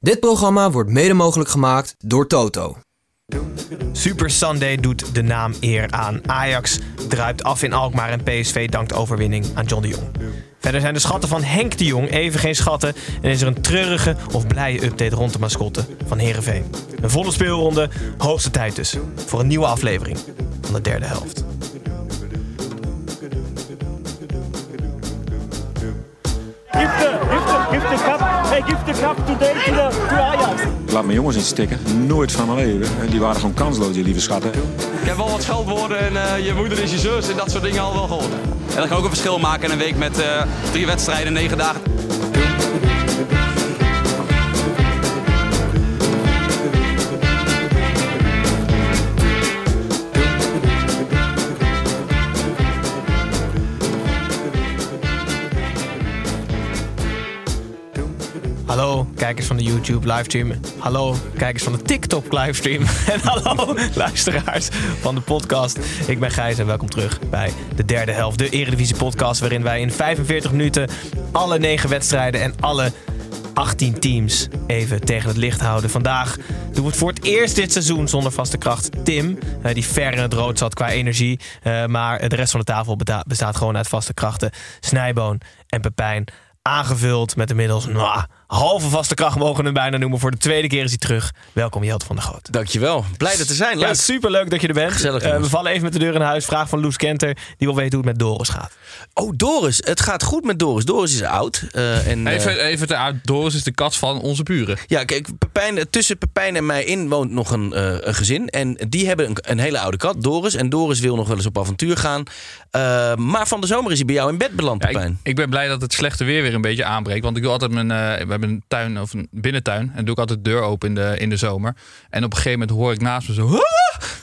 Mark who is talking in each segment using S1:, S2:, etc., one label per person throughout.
S1: Dit programma wordt mede mogelijk gemaakt door Toto.
S2: Super Sunday doet de naam eer aan. Ajax druipt af in Alkmaar en PSV dankt overwinning aan John de Jong. Verder zijn de schatten van Henk de Jong even geen schatten en is er een treurige of blije update rond de mascotte van Herenveen. Een volle speelronde, hoogste tijd dus voor een nieuwe aflevering van de derde helft.
S3: Give the, give the, hey, give the cup today to, the, to Ajax.
S4: Ik laat mijn jongens in stikken. Nooit van mijn leven. Die waren gewoon kansloos, die lieve schatten.
S5: Ik heb wel wat scheldwoorden en eh, je moeder is je zus en dat soort dingen al wel gehoord. En dat kan ook een verschil maken in een week met eh, drie wedstrijden, negen dagen.
S2: Kijkers van de YouTube livestream. Hallo kijkers van de TikTok livestream. En hallo luisteraars van de podcast. Ik ben Gijs en welkom terug bij de derde helft. De Eredivisie podcast waarin wij in 45 minuten alle negen wedstrijden en alle 18 teams even tegen het licht houden. Vandaag doen we het voor het eerst dit seizoen zonder vaste kracht. Tim, eh, die ver in het rood zat qua energie. Eh, maar de rest van de tafel bestaat gewoon uit vaste krachten. Snijboon en Pepijn. Aangevuld met inmiddels nou, halve vaste kracht mogen we hem bijna noemen. Voor de tweede keer is hij terug. Welkom Jelte van der Groot.
S6: Dankjewel. Blij er te zijn.
S2: Ja,
S6: Leuk.
S2: superleuk dat je er bent.
S6: Gezellig,
S2: Eh, we vallen even met de deur in huis. Vraag van Loes Kenter. Die wil weten hoe het met Doris gaat.
S6: Oh, Doris. Het gaat goed met Doris. Doris is oud. eh, en, eh,
S7: Even, even te uit. Doris is de kat van onze buren.
S6: ja, kijk, Pepijn, tussen Pepijn en mij in woont nog een, eh, een gezin. En die hebben een, een hele oude kat, Doris. En Doris wil nog wel eens op avontuur gaan. Eh, maar van de zomer is hij bij jou in bed beland,
S7: Ja, ik,
S6: Pepijn.
S7: ik ben blij dat het slechte weer weer een beetje aanbreekt. Want ik doe altijd mijn. Hebben een tuin of een binnentuin. En doe ik altijd de deur open in de, in de zomer. En op een gegeven moment hoor ik naast me zo.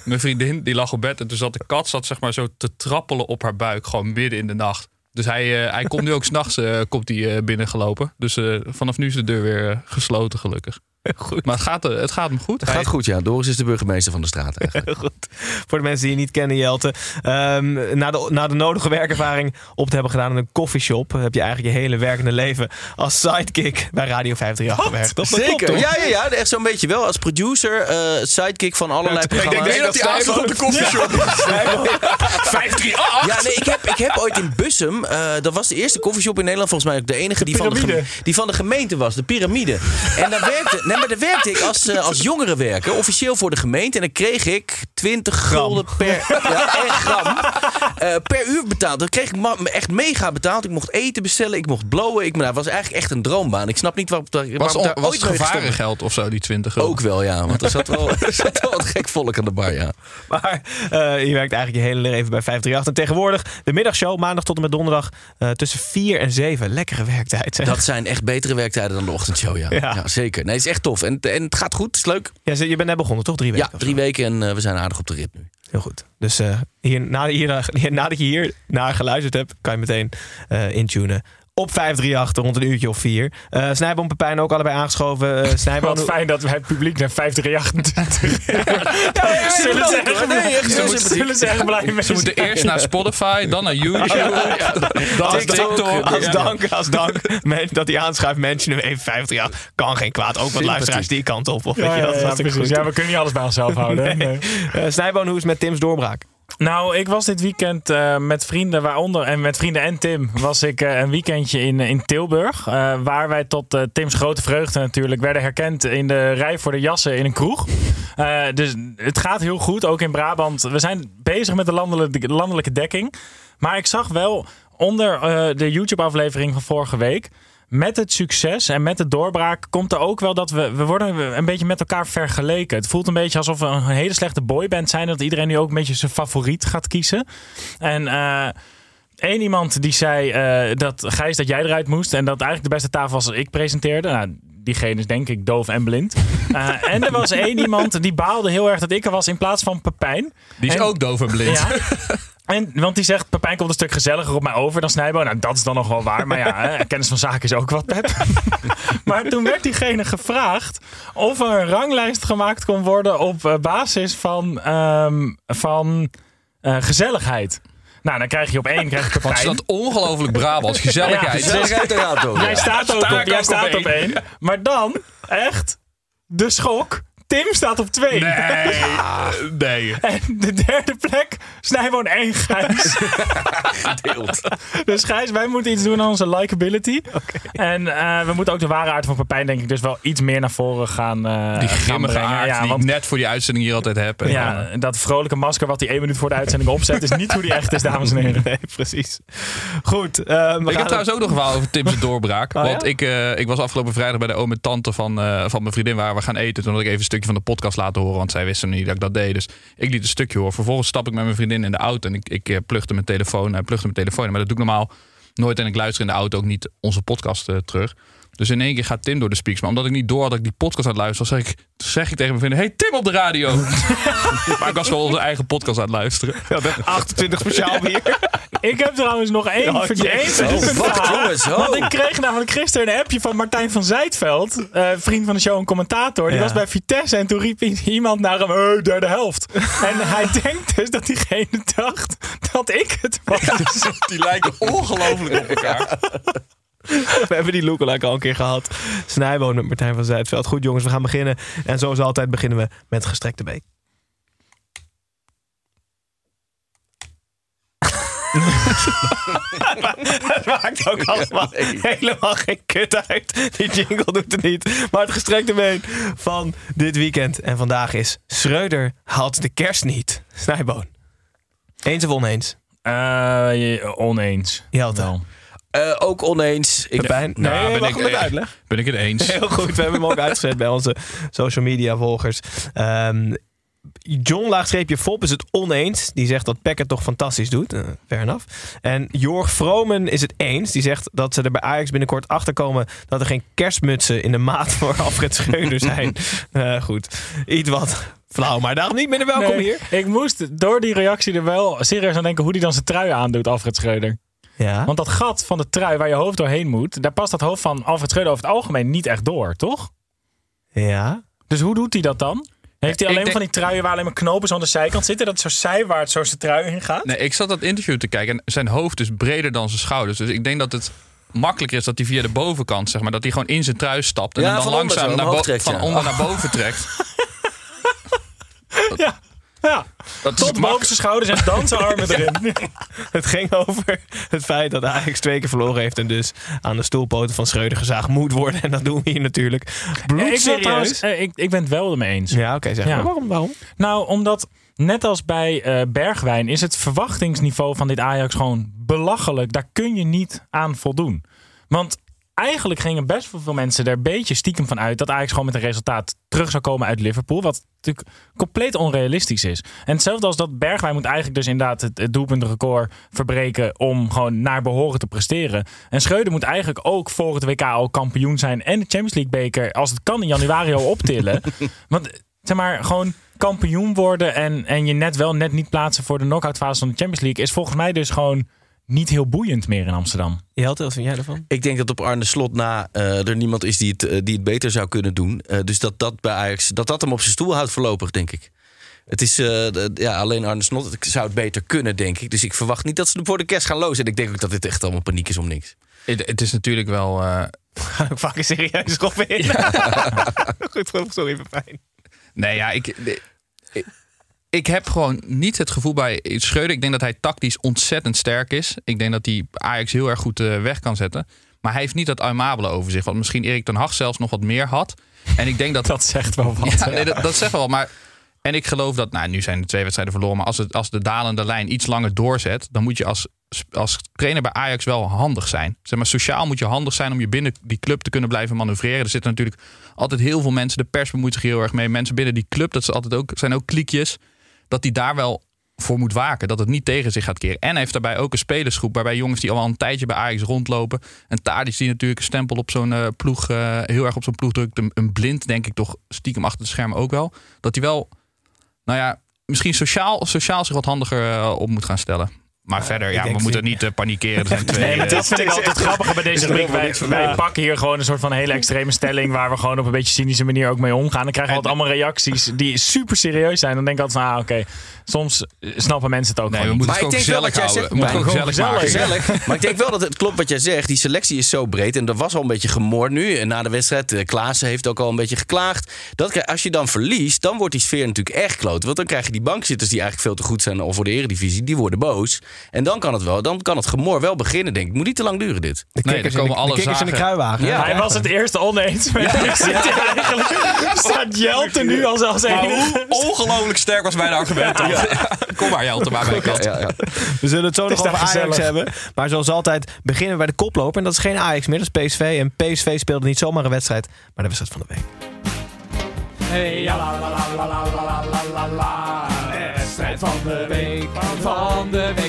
S7: Mijn vriendin die lag op bed. En toen zat de kat zat, zeg maar, zo te trappelen op haar buik. Gewoon midden in de nacht. Dus hij, eh, hij komt nu ook s'nachts uh, komt eh, binnengelopen. Dus vanaf nu is de deur weer gesloten, gelukkig.
S2: Goed.
S7: Maar het gaat, het gaat hem goed.
S6: Het gaat goed, ja. Doris is de burgemeester van de straat eigenlijk.
S2: Goed. Voor de mensen die je niet kennen, Jelte. Ehm, na, de, na de nodige werkervaring op te hebben gedaan in een coffeeshop... heb je eigenlijk je hele werkende leven als sidekick bij Radio 538 gewerkt. Dat
S6: Zeker. Ja, ja, ja. Echt zo'n beetje wel. Als producer, eh, sidekick van allerlei
S2: Ik denk
S6: programma's.
S2: dat hij aansloot op de coffeeshop. 538!
S6: Ja, nee, ik heb, ik heb ooit in Bussum, eh, dat was de eerste koffieshop in Nederland, volgens mij ook de enige die van de, die van de gemeente was, de piramide. En daar werkte, nee, maar daar werkte ik als, eh, als jongerenwerker, officieel voor de gemeente. En dan kreeg ik 20 gulden per, ja, gram, eh, per uur betaald. Dan kreeg ik echt mega betaald. Ik mocht eten bestellen, ik mocht blowen. Ik, maar dat was eigenlijk echt een droombaan. Ik snap niet waarop, daar-
S7: Was,
S6: ik daar
S7: was het gevarengeld of zo, die 20 gulden?
S6: Ook wel, ja. Want er zat wel, er zat wel wat gek volk aan de bar, ja.
S2: Maar eh, je werkt eigenlijk je hele leven bij 538. En tegenwoordig de middagshow, maandag tot en met donderdag... eh, tussen 4 en 7. Lekkere werktijd. zeg.
S6: Dat zijn echt betere werktijden dan de ochtendshow, ja.
S2: Ja.
S6: ja. zeker. Nee, het is echt tof. En, en het gaat goed, het is leuk.
S2: Ja, je bent net begonnen, toch? Drie weken?
S6: Ja, drie weken en eh, we zijn aardig op de rit nu.
S2: Heel goed. Dus eh, hier, na, hier, nadat je hier naar geluisterd hebt, kan je meteen eh intunen. Op 538 rond een uurtje of vier. Eh Snijboom Pepijn ook allebei aangeschoven. Eh Snijboom,
S3: Wat fijn dat wij het publiek naar 538
S6: Ja,
S3: Zullen ze echt-
S6: nee, echt heel sympathiek.
S3: Zullen ze echt blij mee
S7: Ze moeten eerst naar Spotify, dan naar YouTube, dan
S2: als,
S7: TikTok.
S2: dank, als dank, als dank men- dat hij aanschuift. Mensen nu even 50 jaar. Kan geen kwaad. Ook wat luisteraars die kant op. Of, weet
S3: Ja,
S2: je, dat
S3: ja,
S2: hartstikke
S3: precies.
S2: goed.
S3: Ja, we kunnen niet alles bij onszelf houden.
S2: Nee.
S3: Nee.
S2: Eh, Snijboon, hoe is het met Tim's doorbraak?
S3: Nou, ik was dit weekend eh, met vrienden, waaronder en met vrienden en Tim, was ik eh, een weekendje in, in Tilburg. eh, waar wij tot Tim's grote vreugde natuurlijk werden herkend in de rij voor de jassen in een kroeg. Dus het gaat heel goed, ook in Brabant. We zijn bezig met de landelijke, landelijke dekking. Maar ik zag wel onder de YouTube-aflevering van vorige week. Met het succes en met de doorbraak komt er ook wel dat we, we worden een beetje met elkaar vergeleken. Het voelt een beetje alsof we een hele slechte boyband zijn. Dat iedereen nu ook een beetje zijn favoriet gaat kiezen. En eh één iemand die zei eh, dat Gijs dat jij eruit moest. En dat eigenlijk de beste tafel was als ik presenteerde. Nou, diegene is denk ik doof en blind. Eh, en er was één iemand die baalde heel erg dat ik er was in plaats van Pepijn.
S7: Die is
S3: En-
S7: ook doof en blind.
S3: Ja. En, want die zegt, Pepijn komt een stuk gezelliger op mij over dan Snijbo. Nou, dat is dan nog wel waar. Maar ja, hè, kennis van zaken is ook wat, Pep. maar toen werd diegene gevraagd of er een ranglijst gemaakt kon worden op eh, basis van, ehm, van eh, gezelligheid. Nou, dan krijg je op één krijg je
S7: is dat ongelooflijk Brabants. Gezelligheid.
S3: Ja,
S6: Gezelligheid.
S3: Jij staat ook, op, jij staat
S7: op
S3: op één. Maar dan, echt, de schok. Tim staat op twee.
S7: Nee. nee.
S3: En de derde plek, Snijboon en Gijs.
S6: Gedeeld.
S3: Dus Gijs, wij moeten iets doen aan onze likability. En eh, we moeten ook de ware aard van Pepijn, denk ik, dus wel iets meer naar voren gaan uh,
S7: Die grimmige aard
S3: Ja,
S7: die
S3: want
S7: ik net voor die uitzending hier altijd heb. En dan-
S3: ja, dat vrolijke masker wat hij één minuut voor de uitzending opzet, is niet hoe die echt is, dames en heren.
S2: Nee, precies. Goed. eh, we
S7: Ik
S2: gaan
S7: heb trouwens ook nog een verhaal over Tim's doorbraak.
S2: Oh, ja?
S7: Want ik, eh, ik was afgelopen vrijdag bij de oom en tante van, eh, van mijn vriendin waar we gaan eten. Toen had ik even stukje van de podcast laten horen. Want zij wisten niet dat ik dat deed. Dus ik liet een stukje horen. Vervolgens stap ik met mijn vriendin in de auto. En ik, ik eh, mijn telefoon. eh, plugde mijn telefoon. in. Maar dat doe ik normaal nooit. En ik luister in de auto ook niet onze podcast eh, terug. Dus in één keer gaat Tim door de speaks. Maar omdat ik niet door had dat ik die podcast aan het luisteren was, zeg ik, zeg ik tegen mijn vriendin: Hey Tim op de radio. maar ik was gewoon onze eigen podcast aan het luisteren.
S2: Ja, de 28 speciaal bier.
S3: Ik heb trouwens nog één verdiend
S6: Oh, jongens, oh.
S3: Want ik kreeg namelijk gisteren een appje van Martijn van Zijtveld, eh, vriend van de show en commentator. Die
S2: Ja.
S3: was bij Vitesse en toen riep iemand naar hem, hey, derde helft. en hij denkt dus dat diegene dacht dat ik het was.
S7: Die lijken ongelooflijk op elkaar.
S2: We hebben die lookalike al een keer gehad. Snijboon met Martijn van Zuidveld. Goed jongens, we gaan beginnen. En zoals altijd beginnen we met gestrekte beek. Het maakt ook allemaal helemaal geen kut uit. Die jingle doet het niet. Maar het gestrekte been van dit weekend en vandaag is... Schreuder haalt de kerst niet. Snijboon. Eens of oneens?
S3: Eh, je- oneens.
S2: Jelte.
S3: Wel.
S6: Eh, ook oneens. Ik,
S2: Pepijn? Nee,
S7: Nou, ben
S2: wacht
S7: ik-
S2: met
S7: eh,
S2: uitleg.
S7: Ben ik het eens.
S2: Heel goed, we hebben hem ook uitgezet bij onze social media volgers. Ehm, John Laagstreepje Fop is het oneens. Die zegt dat Peck het toch fantastisch doet. Uh, fair enough. En Jorg Vromen is het eens. Die zegt dat ze er bij Ajax binnenkort achter komen dat er geen kerstmutsen in de maat voor Alfred Schreuder zijn. Eh, goed, iets wat flauw, maar daarom niet minder welkom
S3: Nee,
S2: hier.
S3: Ik moest door die reactie er wel serieus aan denken hoe hij dan zijn trui aandoet, Alfred Schreuder.
S2: Ja.
S3: Want dat gat van de trui waar je hoofd doorheen moet, daar past dat hoofd van Alfred Schreuder over het algemeen niet echt door, toch?
S2: ja.
S3: Dus hoe doet hij dat dan? Heeft hij alleen
S7: denk-
S3: van die truien waar alleen maar knopen zo aan de zijkant zitten, dat zo zijwaarts zo zijn trui in gaat?
S7: Nee, ik zat dat interview te kijken en zijn hoofd is breder dan zijn schouders. Dus ik denk dat het makkelijker is dat hij via de bovenkant, zeg maar, dat hij gewoon in zijn trui stapt en
S6: Ja,
S7: hem dan langzaam naar
S6: trekt,
S7: van
S6: ja.
S7: onder naar boven trekt.
S3: Ja. Ja,
S7: Dat
S3: tot boven zijn schouders en dan zijn armen erin.
S2: Het ging over het feit dat Ajax twee keer verloren heeft en dus aan de stoelpoten van Schreuder gezaagd moet worden. En dat doen we hier natuurlijk.
S3: ik,
S2: Bloedserieus.
S3: trouwens, eh, ik, ik ben het wel ermee eens.
S2: Ja, oké, zeg maar. Waarom? Waarom?
S3: Nou, omdat net als bij eh, Bergwijn is het verwachtingsniveau van dit Ajax gewoon belachelijk. Daar kun je niet aan voldoen. Want eigenlijk gingen best wel veel mensen er een beetje stiekem van uit dat Ajax gewoon met een resultaat terug zou komen uit Liverpool. Wat natuurlijk compleet onrealistisch is. En hetzelfde als dat Bergwijn moet eigenlijk dus inderdaad het, het doelpuntenrecord verbreken om gewoon naar behoren te presteren. En Schreuder moet eigenlijk ook voor het WK al kampioen zijn en de Champions League beker als het kan in januari al optillen. Want zeg maar gewoon kampioen worden en, en je net wel net niet plaatsen voor de knockout fase van de Champions League is volgens mij dus gewoon niet heel boeiend meer in Amsterdam.
S2: Jelte, wat vind jij ervan?
S6: ik denk dat op Arne Slot na eh, er niemand is die het, eh, die het beter zou kunnen doen. Eh, dus dat dat bij Ajax, dat dat hem op zijn stoel houdt voorlopig, denk ik. Het is eh, ja, alleen Arne Slot ik zou het beter kunnen, denk ik. Dus ik verwacht niet dat ze voor de kerst gaan lozen. En ik denk ook dat dit echt allemaal paniek is om niks.
S7: Het, het is natuurlijk wel. eh,
S2: Vaak een serieus Robin. Goed, goed, sorry, Pepijn.
S7: nee, ja, ik, ik, ik heb gewoon niet het gevoel bij Schreuder. Ik denk dat hij tactisch ontzettend sterk is. Ik denk dat hij Ajax heel erg goed eh, weg kan zetten. Maar hij heeft niet dat aimabele over zich. Wat misschien Erik ten Hag zelfs nog wat meer had. En ik denk dat...
S3: dat zegt wel wat.
S7: Ja, nee, dat, dat zegt wel. Maar en ik geloof dat, nou, nu zijn de twee wedstrijden verloren. Maar als, het, als de dalende lijn iets langer doorzet, dan moet je als, als trainer bij Ajax wel handig zijn. Zeg maar, sociaal moet je handig zijn om je binnen die club te kunnen blijven manoeuvreren. Er zitten natuurlijk altijd heel veel mensen. De pers bemoeit zich heel erg mee. Mensen binnen die club, dat is altijd ook, zijn ook kliekjes. Dat die daar wel voor moet waken. Dat het niet tegen zich gaat keren. En hij heeft daarbij ook een spelersgroep. Waarbij jongens die al een tijdje bij Ajax rondlopen. En Tadic die natuurlijk een stempel op zo'n uh, ploeg. Uh, heel erg op zo'n ploeg drukt. Een, blind denk ik toch stiekem achter het scherm ook wel. Dat hij wel nou ja, misschien sociaal, sociaal zich wat handiger uh, op moet gaan stellen. Maar verder, ja, we moeten niet uh, panikeren. Er zijn twee,
S3: nee, maar dat vind ik altijd grappig bij deze rubriek. Wij, wij pakken hier gewoon een soort van hele extreme stelling... waar we gewoon op een beetje cynische manier ook mee omgaan. Dan krijgen we altijd allemaal reacties die super serieus zijn. Dan denk ik altijd van, ah, oké, okay. soms snappen mensen het ook
S7: nee,
S3: gewoon
S7: we moeten
S6: maar
S7: het
S6: ik denk wel
S7: gezellig
S6: wat jij
S7: houden.
S6: zegt,
S7: het gezellig,
S6: gezellig,
S7: maken.
S6: gezellig. Maar ik denk wel dat het klopt wat jij zegt. Die selectie is zo breed. En er was al een beetje gemoord nu. En na de wedstrijd, Klaassen heeft ook al een beetje geklaagd. Dat, als je dan verliest, dan wordt die sfeer natuurlijk echt kloot. Want dan krijg je die bankzitters die eigenlijk veel te goed zijn... al voor de eredivisie, die worden boos. En dan kan het wel dan kan het gemor wel beginnen, denk ik. Moet niet te lang duren, dit.
S7: De nee, dan komen alle
S2: kikkers in de kruiwagen.
S3: Ja, hij was het eerste oneens met ja. eigenlijk. Staat Jelte nu als als
S7: enige. ongelooflijk sterk was mijn argument. Ja. Kom maar, Jelte, maar bij kant. Ja,
S2: We zullen het zo nog over Ajax hebben. Maar zoals altijd beginnen we bij de koploper. En dat is geen Ajax meer, dat is PSV. En PSV speelde niet zomaar een wedstrijd, maar de wedstrijd van de week.
S8: Hey, ja, la, la, la, la, la, la, la, la. Wedstrijd van de week, van de week,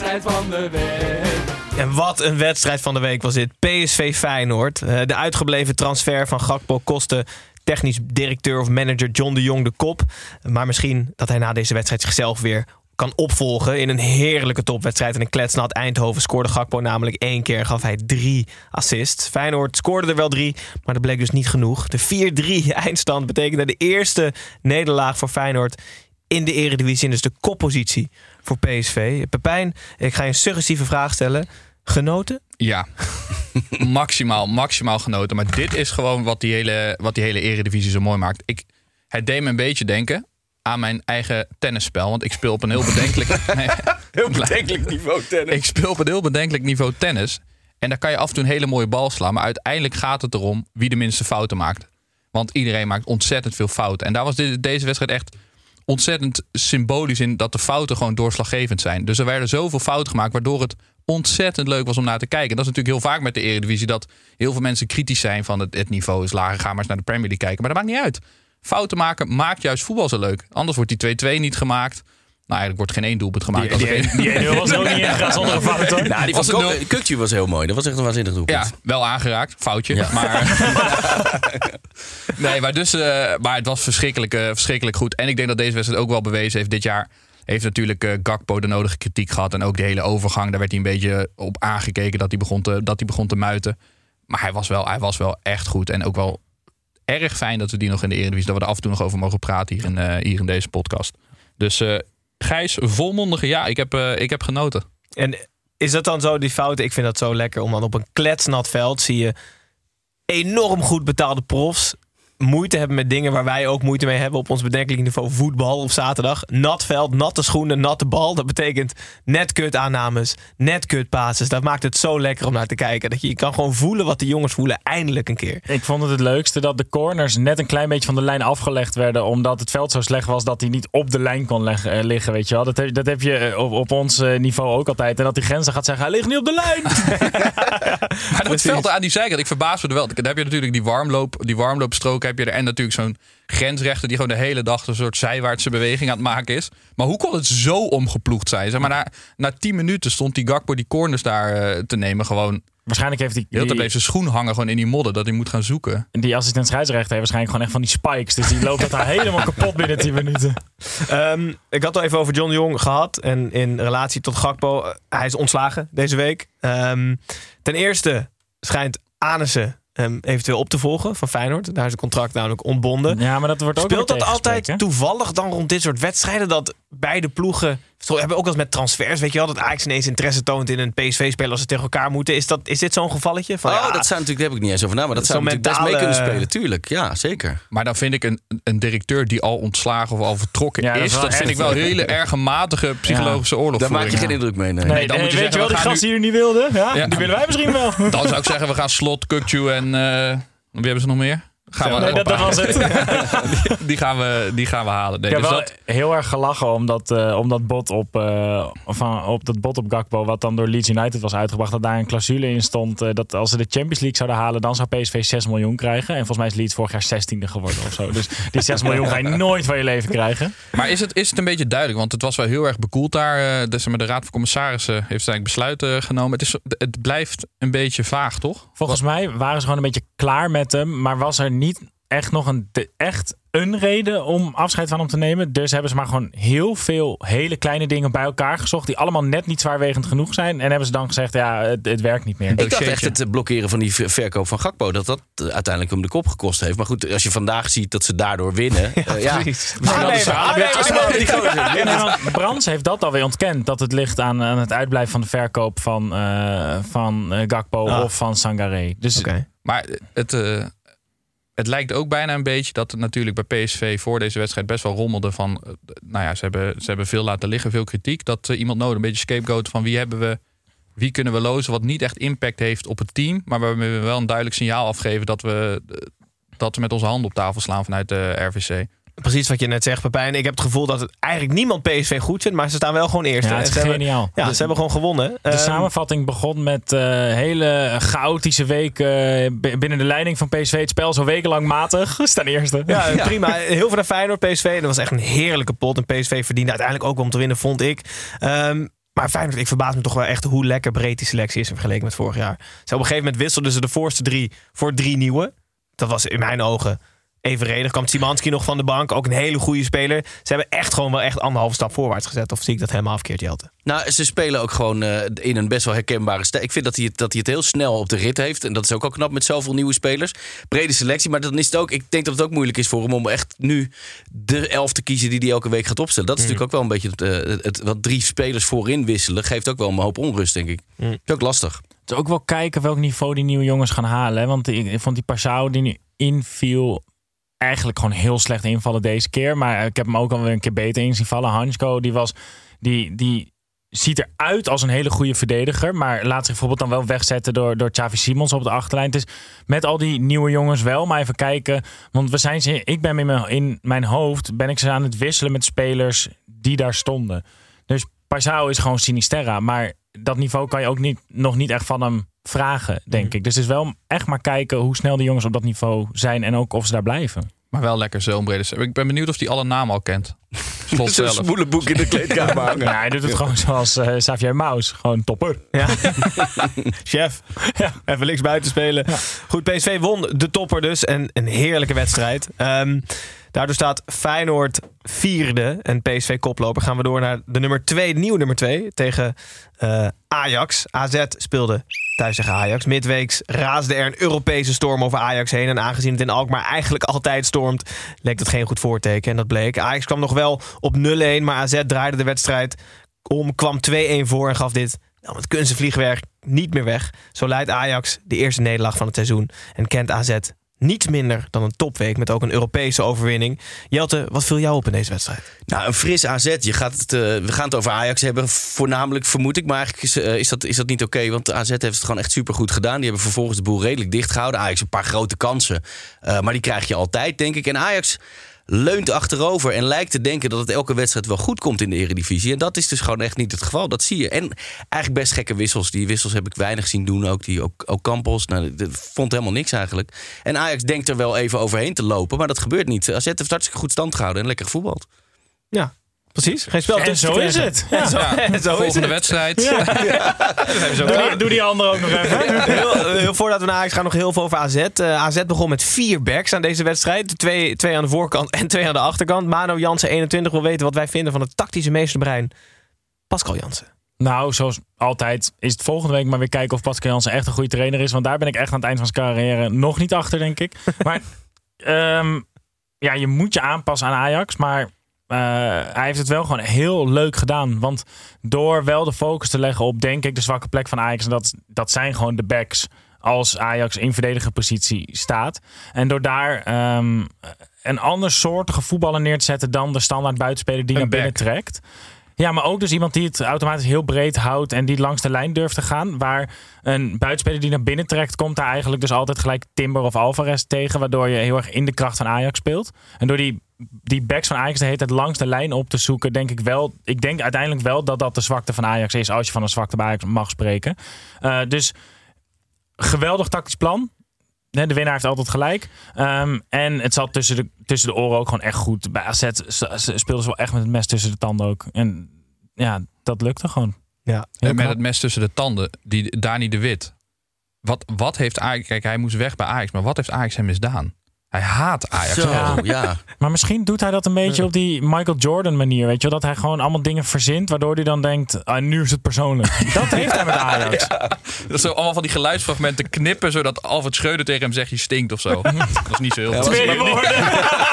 S8: van de week.
S2: En wat een wedstrijd van de week was dit. PSV Feyenoord. De uitgebleven transfer van Gakpo kostte technisch directeur of manager John de Jong de kop. Maar misschien dat hij na deze wedstrijd zichzelf weer kan opvolgen in een heerlijke topwedstrijd. En een kletsnat Eindhoven scoorde Gakpo namelijk één keer. Gaf hij drie assists. Feyenoord scoorde er wel drie, maar dat bleek dus niet genoeg. De 4-3 eindstand betekende de eerste nederlaag voor Feyenoord in de eredivisie. En dus de koppositie voor PSV. Pepijn, ik ga je een suggestieve vraag stellen. Genoten?
S7: Ja, maximaal, maximaal genoten. Maar dit is gewoon wat die hele, wat die hele eredivisie zo mooi maakt. Ik, het deed me een beetje denken aan mijn eigen tennisspel. Want ik speel op een heel bedenkelijk... nee,
S6: heel bedenkelijk niveau tennis.
S7: Ik speel op een heel bedenkelijk niveau tennis. En daar kan je af en toe een hele mooie bal slaan. Maar uiteindelijk gaat het erom wie de minste fouten maakt. Want iedereen maakt ontzettend veel fouten. En daar was dit, deze wedstrijd echt ontzettend symbolisch in... dat de fouten gewoon doorslaggevend zijn. Dus er werden zoveel fouten gemaakt... waardoor het ontzettend leuk was om naar te kijken. En dat is natuurlijk heel vaak met de Eredivisie... dat heel veel mensen kritisch zijn van het, het niveau is lager. Ga maar eens naar de Premier League kijken. Maar dat maakt niet uit. Fouten maken maakt juist voetbal zo leuk. Anders wordt die 2-2 niet gemaakt. Nou, eigenlijk wordt geen één doelpunt gemaakt.
S3: Die, die, die, die was ook niet ingegaan zonder een fout, hoor.
S6: Nou, die
S7: Was nul?
S6: Kukje was heel mooi. Dat was echt een waanzinnig doelpunt.
S7: Ja, wel aangeraakt. Foutje.
S6: Ja.
S7: Maar, nee, maar, dus, eh, maar het was verschrikkelijk, eh, verschrikkelijk goed. En ik denk dat deze wedstrijd ook wel bewezen heeft. Dit jaar heeft natuurlijk eh, Gakpo de nodige kritiek gehad. En ook de hele overgang. Daar werd hij een beetje op aangekeken dat hij begon te, dat hij begon te muiten. Maar hij was, wel, hij was wel echt goed. En ook wel erg fijn dat we die nog in de Eredivisie... dat we er af en toe nog over mogen praten hier in, eh, hier in deze podcast. Dus eh, Gijs, volmondige ja, ik heb, eh, ik heb genoten.
S2: En is dat dan zo, die fouten? Ik vind dat zo lekker om dan op een kletsnat veld zie je enorm goed betaalde profs moeite hebben met dingen waar wij ook moeite mee hebben op ons bedenkelijk niveau voetbal op zaterdag. Nat veld, natte schoenen, natte bal. Dat betekent net kut aannames, net kut passes. Dat maakt het zo lekker om naar te kijken. Dat je, je kan gewoon voelen wat de jongens voelen eindelijk een keer.
S3: Ik vond het het leukste dat de corners net een klein beetje van de lijn afgelegd werden. Omdat het veld zo slecht was dat hij niet op de lijn kon leggen, eh, liggen. Weet je wel. Dat, heb, dat heb je eh, op, op ons eh, niveau ook altijd. En dat die grenzen gaat zeggen, hij ligt niet op de lijn.
S7: Maar dat veld aan die zijkant, ik verbaas me er wel. Dan heb je natuurlijk die warmloop, die warmloopstrook heb je er. En natuurlijk zo'n grensrechter die gewoon de hele dag een soort zijwaartse beweging aan het maken is. Maar hoe kon het zo omgeploegd zijn? Zeg maar na, na 10 minuten stond die Gakpo die corners daar eh, te nemen gewoon...
S3: Waarschijnlijk heeft hij...
S7: Heel tijd bleef zijn schoen hangen gewoon in die modder dat hij moet gaan zoeken.
S3: Die assistent scheidsrechter heeft waarschijnlijk gewoon echt van die spikes. Dus die loopt dat daar helemaal kapot binnen 10 minuten.
S2: Ehm, ik had het al even over John de Jong gehad. En in relatie tot Gakpo, eh, hij is ontslagen deze week. Ehm, ten eerste schijnt Anissen hem eventueel op te volgen van Feyenoord. Daar is het contract namelijk ontbonden.
S3: Ja, maar dat wordt ook
S2: Speelt dat altijd toevallig dan rond dit soort wedstrijden... dat beide ploegen zo hebben ook wel eens met transfers, weet je wel, dat Ajax ineens interesse toont in een PSV-speler als ze tegen elkaar moeten. Is, dat, is dit zo'n gevalletje? Van,
S6: oh,
S2: ja,
S6: dat zou natuurlijk, daar heb ik niet eens over na, maar dat zou natuurlijk best mee kunnen spelen, tuurlijk. Ja, zeker.
S7: Maar dan vind ik een, een directeur die al ontslagen of al vertrokken
S3: Ja, is
S7: dat vind ik wel een hele erg matige psychologische oorlog.
S6: Daar maak je geen indruk mee, nee.
S3: Nee,
S7: dan
S3: nee,
S7: moet je
S3: weet
S7: zeggen,
S3: je wel,
S7: we
S3: die gast
S7: nu-
S3: jullie niet wilden, ja,
S7: Ja.
S3: die willen wij misschien wel.
S7: Dan zou ik zeggen, we gaan Slot, Kukju en... eh, wie hebben ze nog meer? Gaan we
S3: Nee, dat, dat was het.
S7: die, die gaan we, die gaan we halen. Nee,
S3: ik heb
S7: dus
S3: wel
S7: dat,
S3: heel erg gelachen om dat, eh, om dat bot op, eh, van, op dat bot op Gakpo, wat dan door Leeds United was uitgebracht, dat daar een clausule in stond eh, dat als ze de Champions League zouden halen, dan zou PSV 6 miljoen krijgen. En volgens mij is Leeds vorig jaar 16e geworden of zo. Dus die 6 miljoen ga je nooit van je leven krijgen.
S7: maar is het, is het een beetje duidelijk? Want het was wel heel erg bekoeld daar. Dus de Raad van Commissarissen heeft eigenlijk besluiten genomen. Het, is, het blijft een beetje vaag, toch?
S3: Volgens mij waren ze gewoon een beetje klaar met hem, maar was er niet echt nog een, de- echt een reden om afscheid van hem te nemen. Dus hebben ze maar gewoon heel veel hele kleine dingen bij elkaar gezocht, die allemaal net niet zwaarwegend genoeg zijn. En hebben ze dan gezegd, ja, het, het werkt niet meer.
S6: Ik dacht echt het eh, blokkeren van die ver- verkoop van Gakpo, dat dat eh, uiteindelijk hem de kop gekost heeft. Maar goed, als je vandaag ziet dat ze daardoor winnen. Ja,
S2: precies.
S6: Gozer.
S3: Ja, nee, want Brands heeft dat alweer ontkend. Dat het ligt aan, aan het uitblijven van de verkoop van, eh, van eh, Gakpo
S2: Ah.
S3: of van Sangaré. Dus
S2: Oké.
S7: Maar het, eh, het lijkt ook bijna een beetje dat het natuurlijk bij PSV voor deze wedstrijd best wel rommelde van... eh, nou ja, ze hebben, ze hebben veel laten liggen, veel kritiek. Dat eh, iemand nodig, een beetje scapegoat van wie hebben we... Wie kunnen we lozen wat niet echt impact heeft op het team. Maar waarmee we wel een duidelijk signaal afgeven dat we, eh, dat we met onze handen op tafel slaan vanuit de RVC.
S2: Precies wat je net zegt, Pepijn. Ik heb het gevoel dat het eigenlijk niemand PSV goed vindt, maar ze staan wel gewoon eerst.
S3: Ja, het is
S2: ze hebben,
S3: geniaal.
S2: ja,
S3: De-
S2: ze hebben gewoon gewonnen.
S3: De
S2: Ehm,
S3: samenvatting begon met eh hele chaotische weken eh, binnen de leiding van PSV. Het spel zo wekenlang matig. We staan eerste.
S2: Ja, prima. Heel veel naar Feyenoord, PSV. Dat was echt een heerlijke pot. En PSV verdiende uiteindelijk ook wel om te winnen, vond ik. Ehm, maar Feyenoord, ik verbaas me toch wel echt hoe lekker breed die selectie is in vergeleken met vorig jaar. Zo op een gegeven moment wisselden ze de voorste drie voor drie nieuwe. Dat was in mijn ogen evenredig. Kwam Simanski nog van de bank. Ook een hele goede speler. Ze hebben echt gewoon wel echt anderhalve stap voorwaarts gezet. Of zie ik dat helemaal verkeerd, Jelte?
S6: Nou, ze spelen ook gewoon eh, in een best wel herkenbare stijl. Ik vind dat hij, het, dat hij het heel snel op de rit heeft. En dat is ook al knap met zoveel nieuwe spelers. Brede selectie, maar dan is het ook... Ik denk dat het ook moeilijk is voor hem om echt nu de elf te kiezen... die hij elke week gaat opstellen. Dat is natuurlijk ook wel een beetje... Het, eh, het, wat drie spelers voorin wisselen... geeft ook wel een hoop onrust, denk ik. Dat is ook lastig.
S3: Het is ook wel kijken welk niveau die nieuwe jongens gaan halen. Hè? Want ik, ik vond die Passau die nu inviel eigenlijk gewoon heel slecht invallen deze keer. Maar ik heb hem ook alweer een keer beter in zien vallen. Hansko, die was... Die, die ziet eruit als een hele goede verdediger. Maar laat zich bijvoorbeeld dan wel wegzetten door, door Xavi Simons op de achterlijn. Het is met al die nieuwe jongens wel. Maar even kijken. Want we zijn ze, ik ben in mijn, in mijn hoofd ben ik ze aan het wisselen met spelers die daar stonden. Dus Paisao is gewoon Sinisterra. Maar dat niveau kan je ook niet, nog niet echt van hem vragen, denk ik. Dus het is wel echt maar kijken hoe snel de jongens op dat niveau zijn. En ook of ze daar blijven.
S7: Maar wel lekker zo'n brede. Ik ben benieuwd of hij alle namen al kent. Slot
S6: Het is een
S7: zelf.
S6: smoelenboek in de kleedkamer hangen.
S3: Ja, hij doet het gewoon zoals eh Xavier Maus. Gewoon topper.
S2: Ja. Chef. Even links buiten spelen. Goed, PSV won de topper dus. En een heerlijke wedstrijd. Ehm, daardoor staat Feyenoord vierde en PSV koploper. Gaan we door naar de nummer 2, nieuwe nummer 2 tegen eh, Ajax. AZ speelde thuis tegen Ajax. Midweeks raasde er een Europese storm over Ajax heen. En aangezien het in Alkmaar eigenlijk altijd stormt, leek dat geen goed voorteken. En dat bleek. Ajax kwam nog wel op 0-1, maar AZ draaide de wedstrijd om, kwam 2-1 voor en gaf dit nou, met kunstenvliegwerk niet meer weg. Zo leidt Ajax de eerste nederlaag van het seizoen en kent AZ niets minder dan een topweek met ook een Europese overwinning. Jelte, wat viel jou op in deze wedstrijd?
S6: Nou, een fris AZ. Je gaat het, eh, we gaan het over Ajax hebben, voornamelijk vermoed ik. Maar eigenlijk is, eh, dat, is dat niet oké. want AZ heeft het gewoon echt supergoed gedaan. Die hebben vervolgens de boel redelijk dicht gehouden. Ajax een paar grote kansen. eh, maar die krijg je altijd, denk ik. En Ajax leunt achterover en lijkt te denken dat het elke wedstrijd wel goed komt in de Eredivisie. En dat is dus gewoon echt niet het geval. Dat zie je. En eigenlijk best gekke wissels. Die wissels heb ik weinig zien doen. Ook, die, ook, Campos. Nou, dat vond helemaal niks eigenlijk. En Ajax denkt er wel even overheen te lopen. Maar dat gebeurt niet. AZ heeft hartstikke goed stand gehouden en lekker gevoetbald.
S2: Ja, precies. Geen spel
S3: En zo is het.
S2: Ja, zo,
S7: Ja,
S2: zo is
S7: volgende
S2: het.
S7: wedstrijd.
S3: Doe die, doe die andere ook nog even.
S2: Heel, heel voordat we naar Ajax gaan, nog heel veel over AZ. Eh, AZ begon met vier backs aan deze wedstrijd. Twee, twee aan de voorkant en twee aan de achterkant. Mano Jansen, 21, wil weten wat wij vinden van het tactische meesterbrein. Pascal Jansen.
S3: Nou, zoals altijd is het volgende week maar weer kijken of Pascal Jansen echt een goede trainer is. Want daar ben ik echt aan het eind van zijn carrière nog niet achter, denk ik. Maar ehm, ja, je moet je aanpassen aan Ajax. Maar hij heeft het wel gewoon heel leuk gedaan. Want door wel de focus te leggen op, denk ik, de zwakke plek van Ajax. En dat, dat zijn gewoon de backs als Ajax in verdedigende positie staat. En door daar ehm, een ander soortige voetballer neer te zetten dan de standaard buitenspeler die
S9: Een
S3: naar binnen
S9: back.
S3: trekt. Ja, maar ook dus iemand die het automatisch heel breed houdt en die langs de lijn durft te gaan. Waar een buitenspeler die naar binnen trekt, komt daar eigenlijk dus altijd gelijk Timber of Alvarez tegen. Waardoor je heel erg in de kracht van Ajax speelt. En door die, die backs van Ajax de hele tijd langs de lijn op te zoeken, denk ik wel. Ik denk uiteindelijk wel dat dat de zwakte van Ajax is, als je van een zwakte bij Ajax mag spreken. Eh, dus geweldig tactisch plan. Hè, De winnaar heeft altijd gelijk. Ehm, en het zat tussen de, tussen de oren ook gewoon echt goed. Bij AZ speelden ze wel echt met het mes tussen de tanden ook. En ja, dat lukte gewoon.
S2: Ja.
S7: En met het mes tussen de tanden, die Dani de Wit. Wat, wat heeft Ajax... Kijk, hij moest weg bij Ajax, maar wat heeft Ajax hem misdaan? Hij haat Ajax.
S6: Zo, ja.
S3: Maar misschien doet hij dat een beetje op die Michael Jordan manier. Weet je wel? Dat hij gewoon allemaal dingen verzint. Waardoor hij dan denkt, ah, nu is het persoonlijk. Dat heeft hij met Ajax.
S7: Dat is zo allemaal van die geluidsfragmenten knippen... zodat Alfred Schreuder tegen hem zegt, je stinkt of zo. Dat is niet zo heel
S6: Ja,
S3: Twee woorden.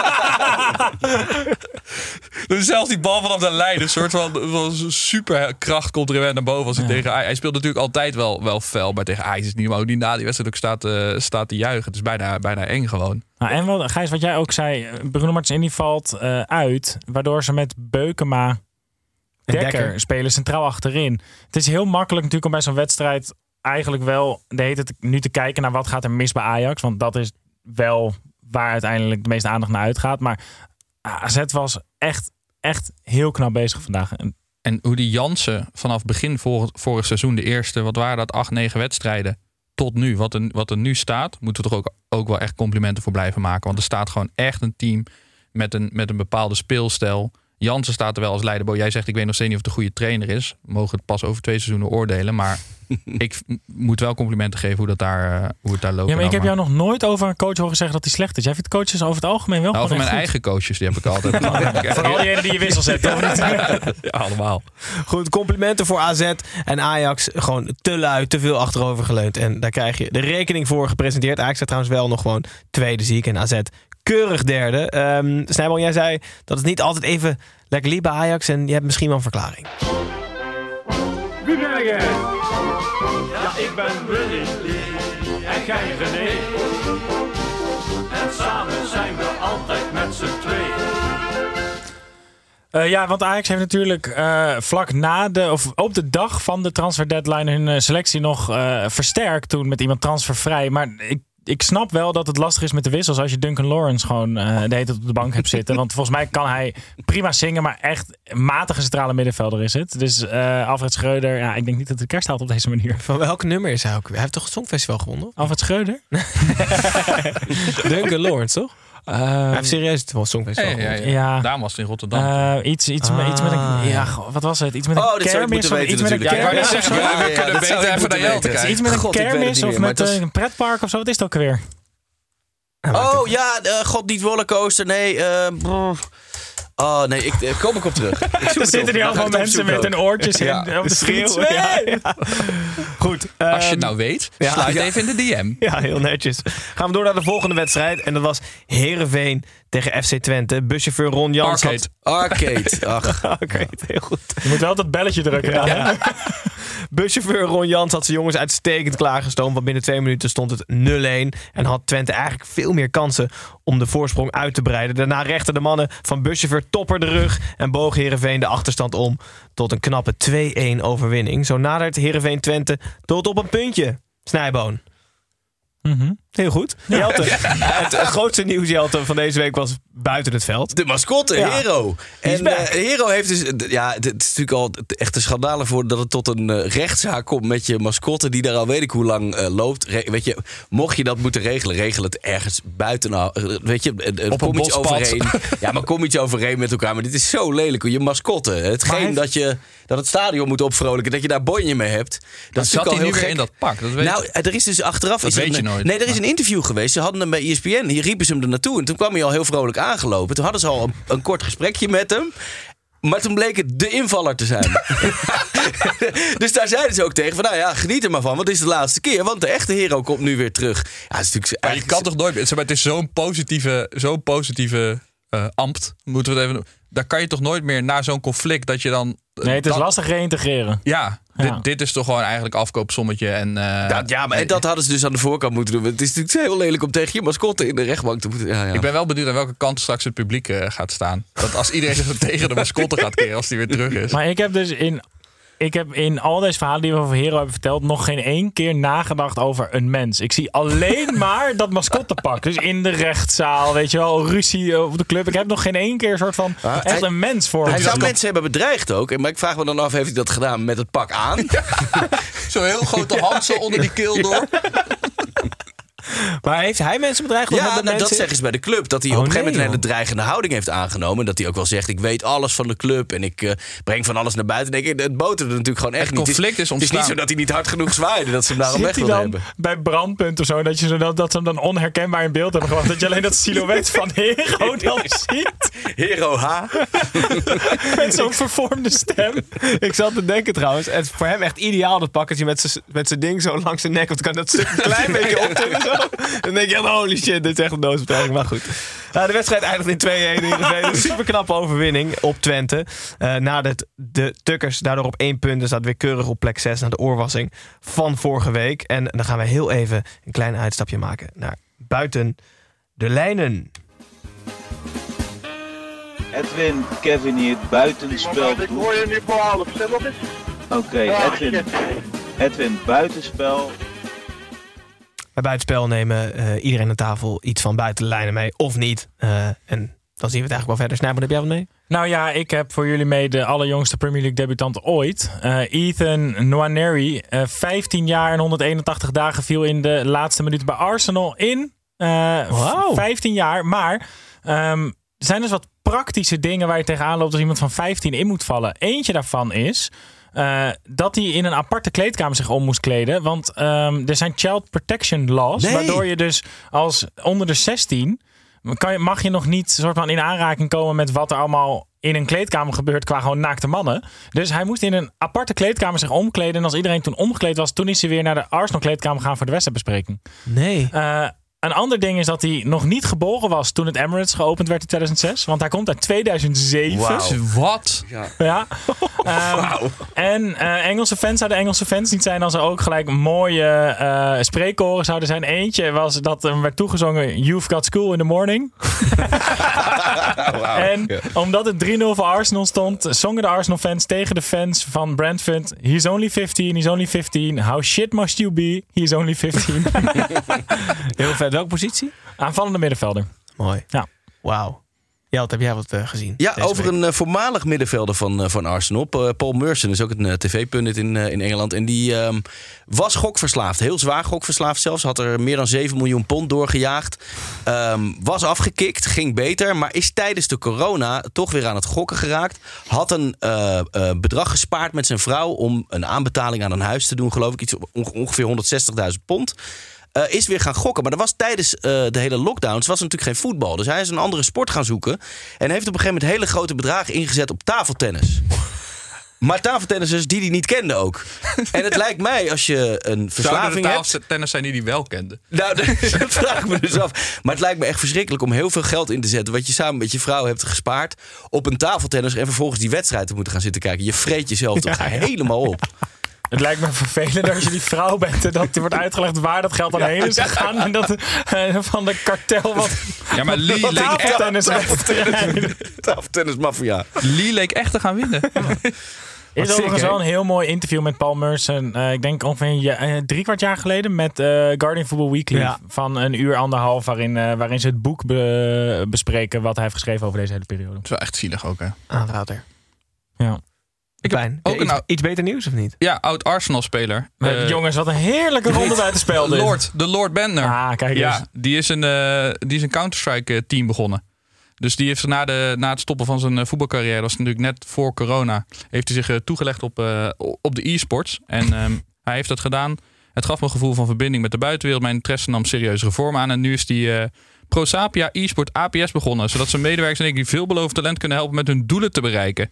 S7: Dus zelfs die bal vanaf de lijn, een soort van, van superkracht komt er weer naar boven. Als hij, tegen, hij speelt natuurlijk altijd wel, wel fel, maar tegen Ajax is het niet hoe die na die wedstrijd ook staat, eh, staat te juichen. Het is bijna, bijna eng gewoon.
S3: Nou, en wat, Gijs, wat jij ook zei. Bruno Martins valt eh, uit. Waardoor ze met Beukema Dekker,
S2: Dekker.
S3: spelen centraal achterin. Het is heel makkelijk natuurlijk om bij zo'n wedstrijd eigenlijk wel de hele tijd nu te kijken naar wat gaat er mis bij Ajax. Want dat is wel waar uiteindelijk de meeste aandacht naar uitgaat. Maar AZ was echt, echt heel knap bezig vandaag. En
S7: En hoe die Jansen vanaf begin vorig, seizoen, de eerste, wat waren dat, acht, negen wedstrijden, tot nu, wat er, wat er nu staat, moeten we toch ook, ook wel echt complimenten voor blijven maken. Want er staat gewoon echt een team met een, met een bepaalde speelstijl. Jansen staat er wel als leiderboy. Jij zegt, ik weet nog steeds niet of het een goede trainer is. We mogen het pas over twee seizoenen oordelen. Maar ik moet wel complimenten geven hoe, dat daar, eh, hoe het daar loopt.
S3: ja, maar ik heb jou nog nooit over een coach horen zeggen dat hij slecht is. Jij vindt coaches over het algemeen wel
S7: Nou,
S3: gewoon
S7: over mijn
S3: goed.
S7: eigen coaches, die heb ik altijd.
S3: Van al diegenen die je wissel zet, of niet?
S7: ja, allemaal.
S2: Goed, complimenten voor AZ en Ajax. Gewoon te lui, te veel achterover geleund. En daar krijg je de rekening voor gepresenteerd. Ajax staat trouwens wel nog gewoon tweede ziek. En AZ keurig derde. Ehm Snijboom, jij zei dat het niet altijd even lekker liep bij Ajax. En je hebt misschien wel een verklaring.
S10: Wie ben jij? Ja, ik ben Willy. En jij René. En samen zijn we altijd met z'n tweeën.
S3: Eh, ja, want Ajax heeft natuurlijk eh, vlak na de, of op de dag van de transfer deadline hun eh, selectie nog eh, versterkt toen met iemand transfervrij. Maar ik, ik snap wel dat het lastig is met de wissels als je Duncan Lawrence gewoon eh, de hele tijd op de bank hebt zitten. Want volgens mij kan hij prima zingen, maar echt matige centrale middenvelder is het. Dus eh, Alfred Schreuder, ja, ik denk niet dat de kerst haalt op deze manier.
S2: Van welk nummer is hij ook? Hij heeft toch het Songfestival gewonnen?
S3: Alfred Schreuder?
S2: Duncan Lawrence, toch?
S3: Eh,
S2: hij heeft serieus het Songfestival
S7: Ja, ja, ja.
S3: Ja.
S7: Daarom was het in Rotterdam.
S3: eh, iets, iets, met, iets met een.
S2: Ah,
S3: Ja, goh, wat was het? Iets met een
S6: Oh,
S3: kermis
S6: moeten
S3: of
S6: weten
S3: iets met een kermis
S7: ja, we kunnen beter even naar jou kijken.
S3: Iets met een kermis of met
S6: was-
S3: een pretpark of zo. Wat is het ook weer?
S6: Oh ja, eh, God niet rollercoaster. Nee, eh, brr. Oh nee, ik, eh, kom ik op terug. Ik
S3: Er zitten
S6: ga
S3: allemaal
S6: ik
S3: mensen met hun oortjes in
S6: Ja.
S3: op de fiets.
S2: Schreeuwen, ja, ja. Goed.
S7: Als je het
S2: ehm,
S7: nou weet,
S2: ja.
S7: sluit
S2: Ja.
S7: even in de DM.
S2: Ja, heel netjes. Gaan we door naar de volgende wedstrijd. En dat was Herenveen tegen FC Twente. Buschauffeur Ron Jans
S7: Arcade.
S6: Arcade. Ach.
S2: Oké, heel goed.
S3: Je moet wel dat belletje drukken. hè?
S2: Buschauffeur Ron Jans had zijn jongens uitstekend klaargestoomd. Want binnen twee minuten stond het 0-1. En had Twente eigenlijk veel meer kansen om de voorsprong uit te breiden. Daarna rechten de mannen van buschauffeur Topper de rug. En boog Herenveen de achterstand om tot een knappe 2-1 overwinning. Zo nadert Herenveen Twente tot op een puntje. Snijboon.
S3: Mhm.
S2: Heel goed. Jelte, het eh, grootste nieuws Jelte, van deze week was buiten het veld.
S6: De mascotte,
S2: Ja.
S6: Hero. En eh, Hero heeft dus... Ja, het is natuurlijk al echt een schandaal voor dat het tot een eh, rechtszaak komt met je mascotte die daar al weet ik hoe lang loopt. Re- weet je, mocht je dat moeten regelen, regel het ergens buiten. eh, weet je, een, iets. Ja, maar kom iets overeen met elkaar. Maar dit is zo lelijk. hoe Je mascotte. Hetgeen dat, je, dat het stadion moet opvrolijken. Dat je daar bonje mee hebt. Dat is
S7: zat hij nu
S6: heel
S7: weer in dat pak. Dat weet
S6: Nou, er is dus achteraf...
S7: Dat
S6: is
S7: weet je
S6: een-
S7: nooit.
S6: Nee, er is een interview geweest. Ze hadden hem bij ESPN. Hier riepen ze hem er naartoe. En toen kwam hij al heel vrolijk aangelopen. Toen hadden ze al een, een kort gesprekje met hem. Maar toen bleek het de invaller te zijn. dus daar zeiden ze ook tegen van... Nou ja, geniet er maar van. Want het is de laatste keer. Want de echte hero komt nu weer terug. Ja, het is natuurlijk
S7: Maar je kan toch nooit zeg maar, Het is zo'n positieve, zo'n positieve eh, ambt, moeten we het even noemen. Daar kan je toch nooit meer na zo'n conflict dat je dan... eh,
S3: Nee, het is
S7: dan-
S3: lastig reïntegreren.
S7: Ja,
S3: Ja.
S7: Dit, dit is toch gewoon eigenlijk afkoopsommetje. En, eh,
S6: Dat, ja, maar en dat hadden ze dus aan de voorkant moeten doen. Het is natuurlijk heel lelijk om tegen je mascotte in de rechtbank te moeten. Ja, ja.
S7: Ik ben wel benieuwd aan welke kant straks het publiek eh, gaat staan. Dat als iedereen zich tegen de mascotte gaat keren als die weer terug is.
S3: Maar ik heb dus in, ik heb in al deze verhalen die we over Hero hebben verteld... nog geen één keer nagedacht over een mens. Ik zie alleen maar dat mascottepak. Dus in de rechtszaal, weet je wel, ruzie op de club. Ik heb nog geen één keer een soort van
S6: Ah,
S3: echt
S6: hij-
S3: een mens voor.
S6: Hij zou mensen hebben bedreigd ook. Maar ik vraag me dan af, heeft hij dat gedaan met het pak aan?
S7: Zo'n heel grote hand zo onder die keel door.
S2: Maar heeft hij mensen bedreigd? of
S6: Ja, nou, dat zeggen ze bij de club. Dat hij
S2: Oh,
S6: op een gegeven
S2: nee,
S6: moment een hele dreigende houding heeft aangenomen. Dat hij ook wel zegt, ik weet alles van de club. En ik eh, breng van alles naar buiten. Denk ik, het boterde natuurlijk gewoon echt
S7: Het
S6: niet.
S7: conflict is
S6: Het is niet
S7: ontstaan.
S6: zo dat hij niet hard genoeg zwaaide. Dat ze hem daarom weg wilden hebben.
S3: bij brandpunt of zo, dat, je zo dat, dat ze hem dan onherkenbaar in beeld hebben gebracht. Dat je alleen dat silhouet van Hero dan ziet.
S6: Hero H.
S3: Met zo'n vervormde stem.
S2: Ik zat te denken trouwens, het is voor hem echt ideaal dat pakketje met zijn met zijn ding zo langs zijn nek. Want dan kan dat stuk een klein beetje optillen zo. Dan denk je, echt, holy shit, dit is echt een doosbedreiging. Maar goed. Nou, de wedstrijd eindigt in 2-1 Heerenveen. Een super knappe overwinning op Twente. Eh nadat de Tukkers daardoor op één punt dus staat weer keurig op plek 6 na de oorwassing van vorige week. En dan gaan we heel even een klein uitstapje maken naar buiten de lijnen.
S11: Edwin, Kevin hier, buitenspel. Ik hoor je nu voor half? Oké, Edwin. Edwin, buitenspel.
S2: Bij buitenspel nemen eh, iedereen aan tafel iets van buiten de lijnen mee of niet. Eh, en dan zien we het eigenlijk wel verder. Snijboom, heb jij wat mee?
S3: Nou ja, ik heb voor jullie mee de allerjongste Premier League debutant ooit. Eh, Ethan Nwaneri, eh 15 jaar en 181 dagen, viel in de laatste minuten bij Arsenal in.
S2: Wauw.
S3: 15 jaar, maar ehm, er zijn dus wat praktische dingen waar je tegenaan loopt als iemand van 15 in moet vallen. Eentje daarvan is eh, dat hij in een aparte kleedkamer zich om moest kleden. Want ehm, er zijn child protection laws,
S6: Nee.
S3: waardoor je dus als onder de 16 kan je, mag je nog niet soort van in aanraking komen met wat er allemaal in een kleedkamer gebeurt qua gewoon naakte mannen. Dus hij moest in een aparte kleedkamer zich omkleden. En als iedereen toen omgekleed was, toen is hij weer naar de Arsenal kleedkamer gaan voor de wedstrijdbespreking.
S2: Nee.
S3: Eh, een ander ding is dat hij nog niet geboren was toen het Emirates geopend werd in 2006. Want hij komt uit 2007.
S6: Wauw.
S7: Wat?
S3: Ja. Ehm, En eh, Engelse fans zouden Engelse fans niet zijn als er ook gelijk mooie eh spreekkoren zouden zijn. Eentje was dat er werd toegezongen You've Got School in the Morning. En omdat het 3-0 voor Arsenal stond, zongen de Arsenal fans tegen de fans van Brentford. He's only 15, he's only 15. How shit must you be? He's only 15.
S2: Heel vet. Welke positie?
S3: Aanvallende middenvelder.
S2: Mooi.
S3: Ja.
S2: Wauw. Jelt, heb jij wat eh, gezien?
S6: Ja, over
S2: week?
S6: een eh, voormalig middenvelder van, eh, van Arsenal. Pa- Paul Merson is ook een eh, tv-pundit in, eh, in Engeland. En die ehm, was gokverslaafd. Heel zwaar gokverslaafd zelfs. Had er meer dan 7 miljoen pond doorgejaagd. Ehm, was afgekikt, ging beter. Maar is tijdens de corona toch weer aan het gokken geraakt. Had een eh, eh, bedrag gespaard met zijn vrouw... om een aanbetaling aan een huis te doen. Geloof ik iets ongeveer 160.000 pond. Eh, is weer gaan gokken. Maar er was tijdens eh, de hele lockdowns was natuurlijk geen voetbal. Dus hij is een andere sport gaan zoeken. En heeft op een gegeven moment hele grote bedragen ingezet op tafeltennis. Maar tafeltennissers die hij niet kende ook. En het lijkt mij als je een verslaving
S7: er
S6: hebt...
S7: tennis zijn die die wel kende?
S6: Nou, dat vraag ik me dus af. Maar het lijkt me echt verschrikkelijk om heel veel geld in te zetten... wat je samen met je vrouw hebt gespaard... op een tafeltennis en vervolgens die wedstrijd te moeten gaan zitten kijken. Je vreet jezelf toch helemaal op.
S3: Het lijkt me vervelend als je die vrouw bent en dat er wordt uitgelegd waar dat geld aan heen is gegaan. En dat eh, van de kartel wat.
S7: Ja, maar Lee
S3: wat
S7: leek echt-
S3: tafeltennis
S6: Tafeltennis maffia.
S7: Lee leek echt te gaan winnen.
S3: Er is overigens wel een heel mooi interview met Paul Merson. eh, ik denk ongeveer een ja- eh, drie kwart jaar geleden met eh Guardian Football Weekly.
S2: Ja.
S3: Van een uur, anderhalf, waarin, eh, waarin ze het boek be- bespreken wat hij heeft geschreven over deze hele periode.
S7: Dat is wel echt zielig ook, hè?
S2: Aanrader.
S3: Ja.
S2: Ik Pijn.
S7: ook
S2: Iets, iets beter nieuws of niet?
S7: Ja, oud Arsenal-speler.
S3: Maar
S7: Eh,
S3: jongens, wat een heerlijke ronde bij het spel. dit.
S7: Lord, de Lord Bentner.
S3: Ah, kijk eens.
S7: Ja, die is een, eh, die is een Counter-Strike-team begonnen. Dus die heeft na, de, na het stoppen van zijn eh, voetbalcarrière, dat was natuurlijk net voor corona, heeft hij zich eh, toegelegd op, eh, op de e-sports. En ehm, hij heeft dat gedaan. Het gaf me een gevoel van verbinding met de buitenwereld. Mijn interesse nam serieuze reform aan. En nu is die eh ProSapia e-sport APS begonnen. Zodat zijn medewerkers en ik die veelbelovend talent kunnen helpen met hun doelen te bereiken.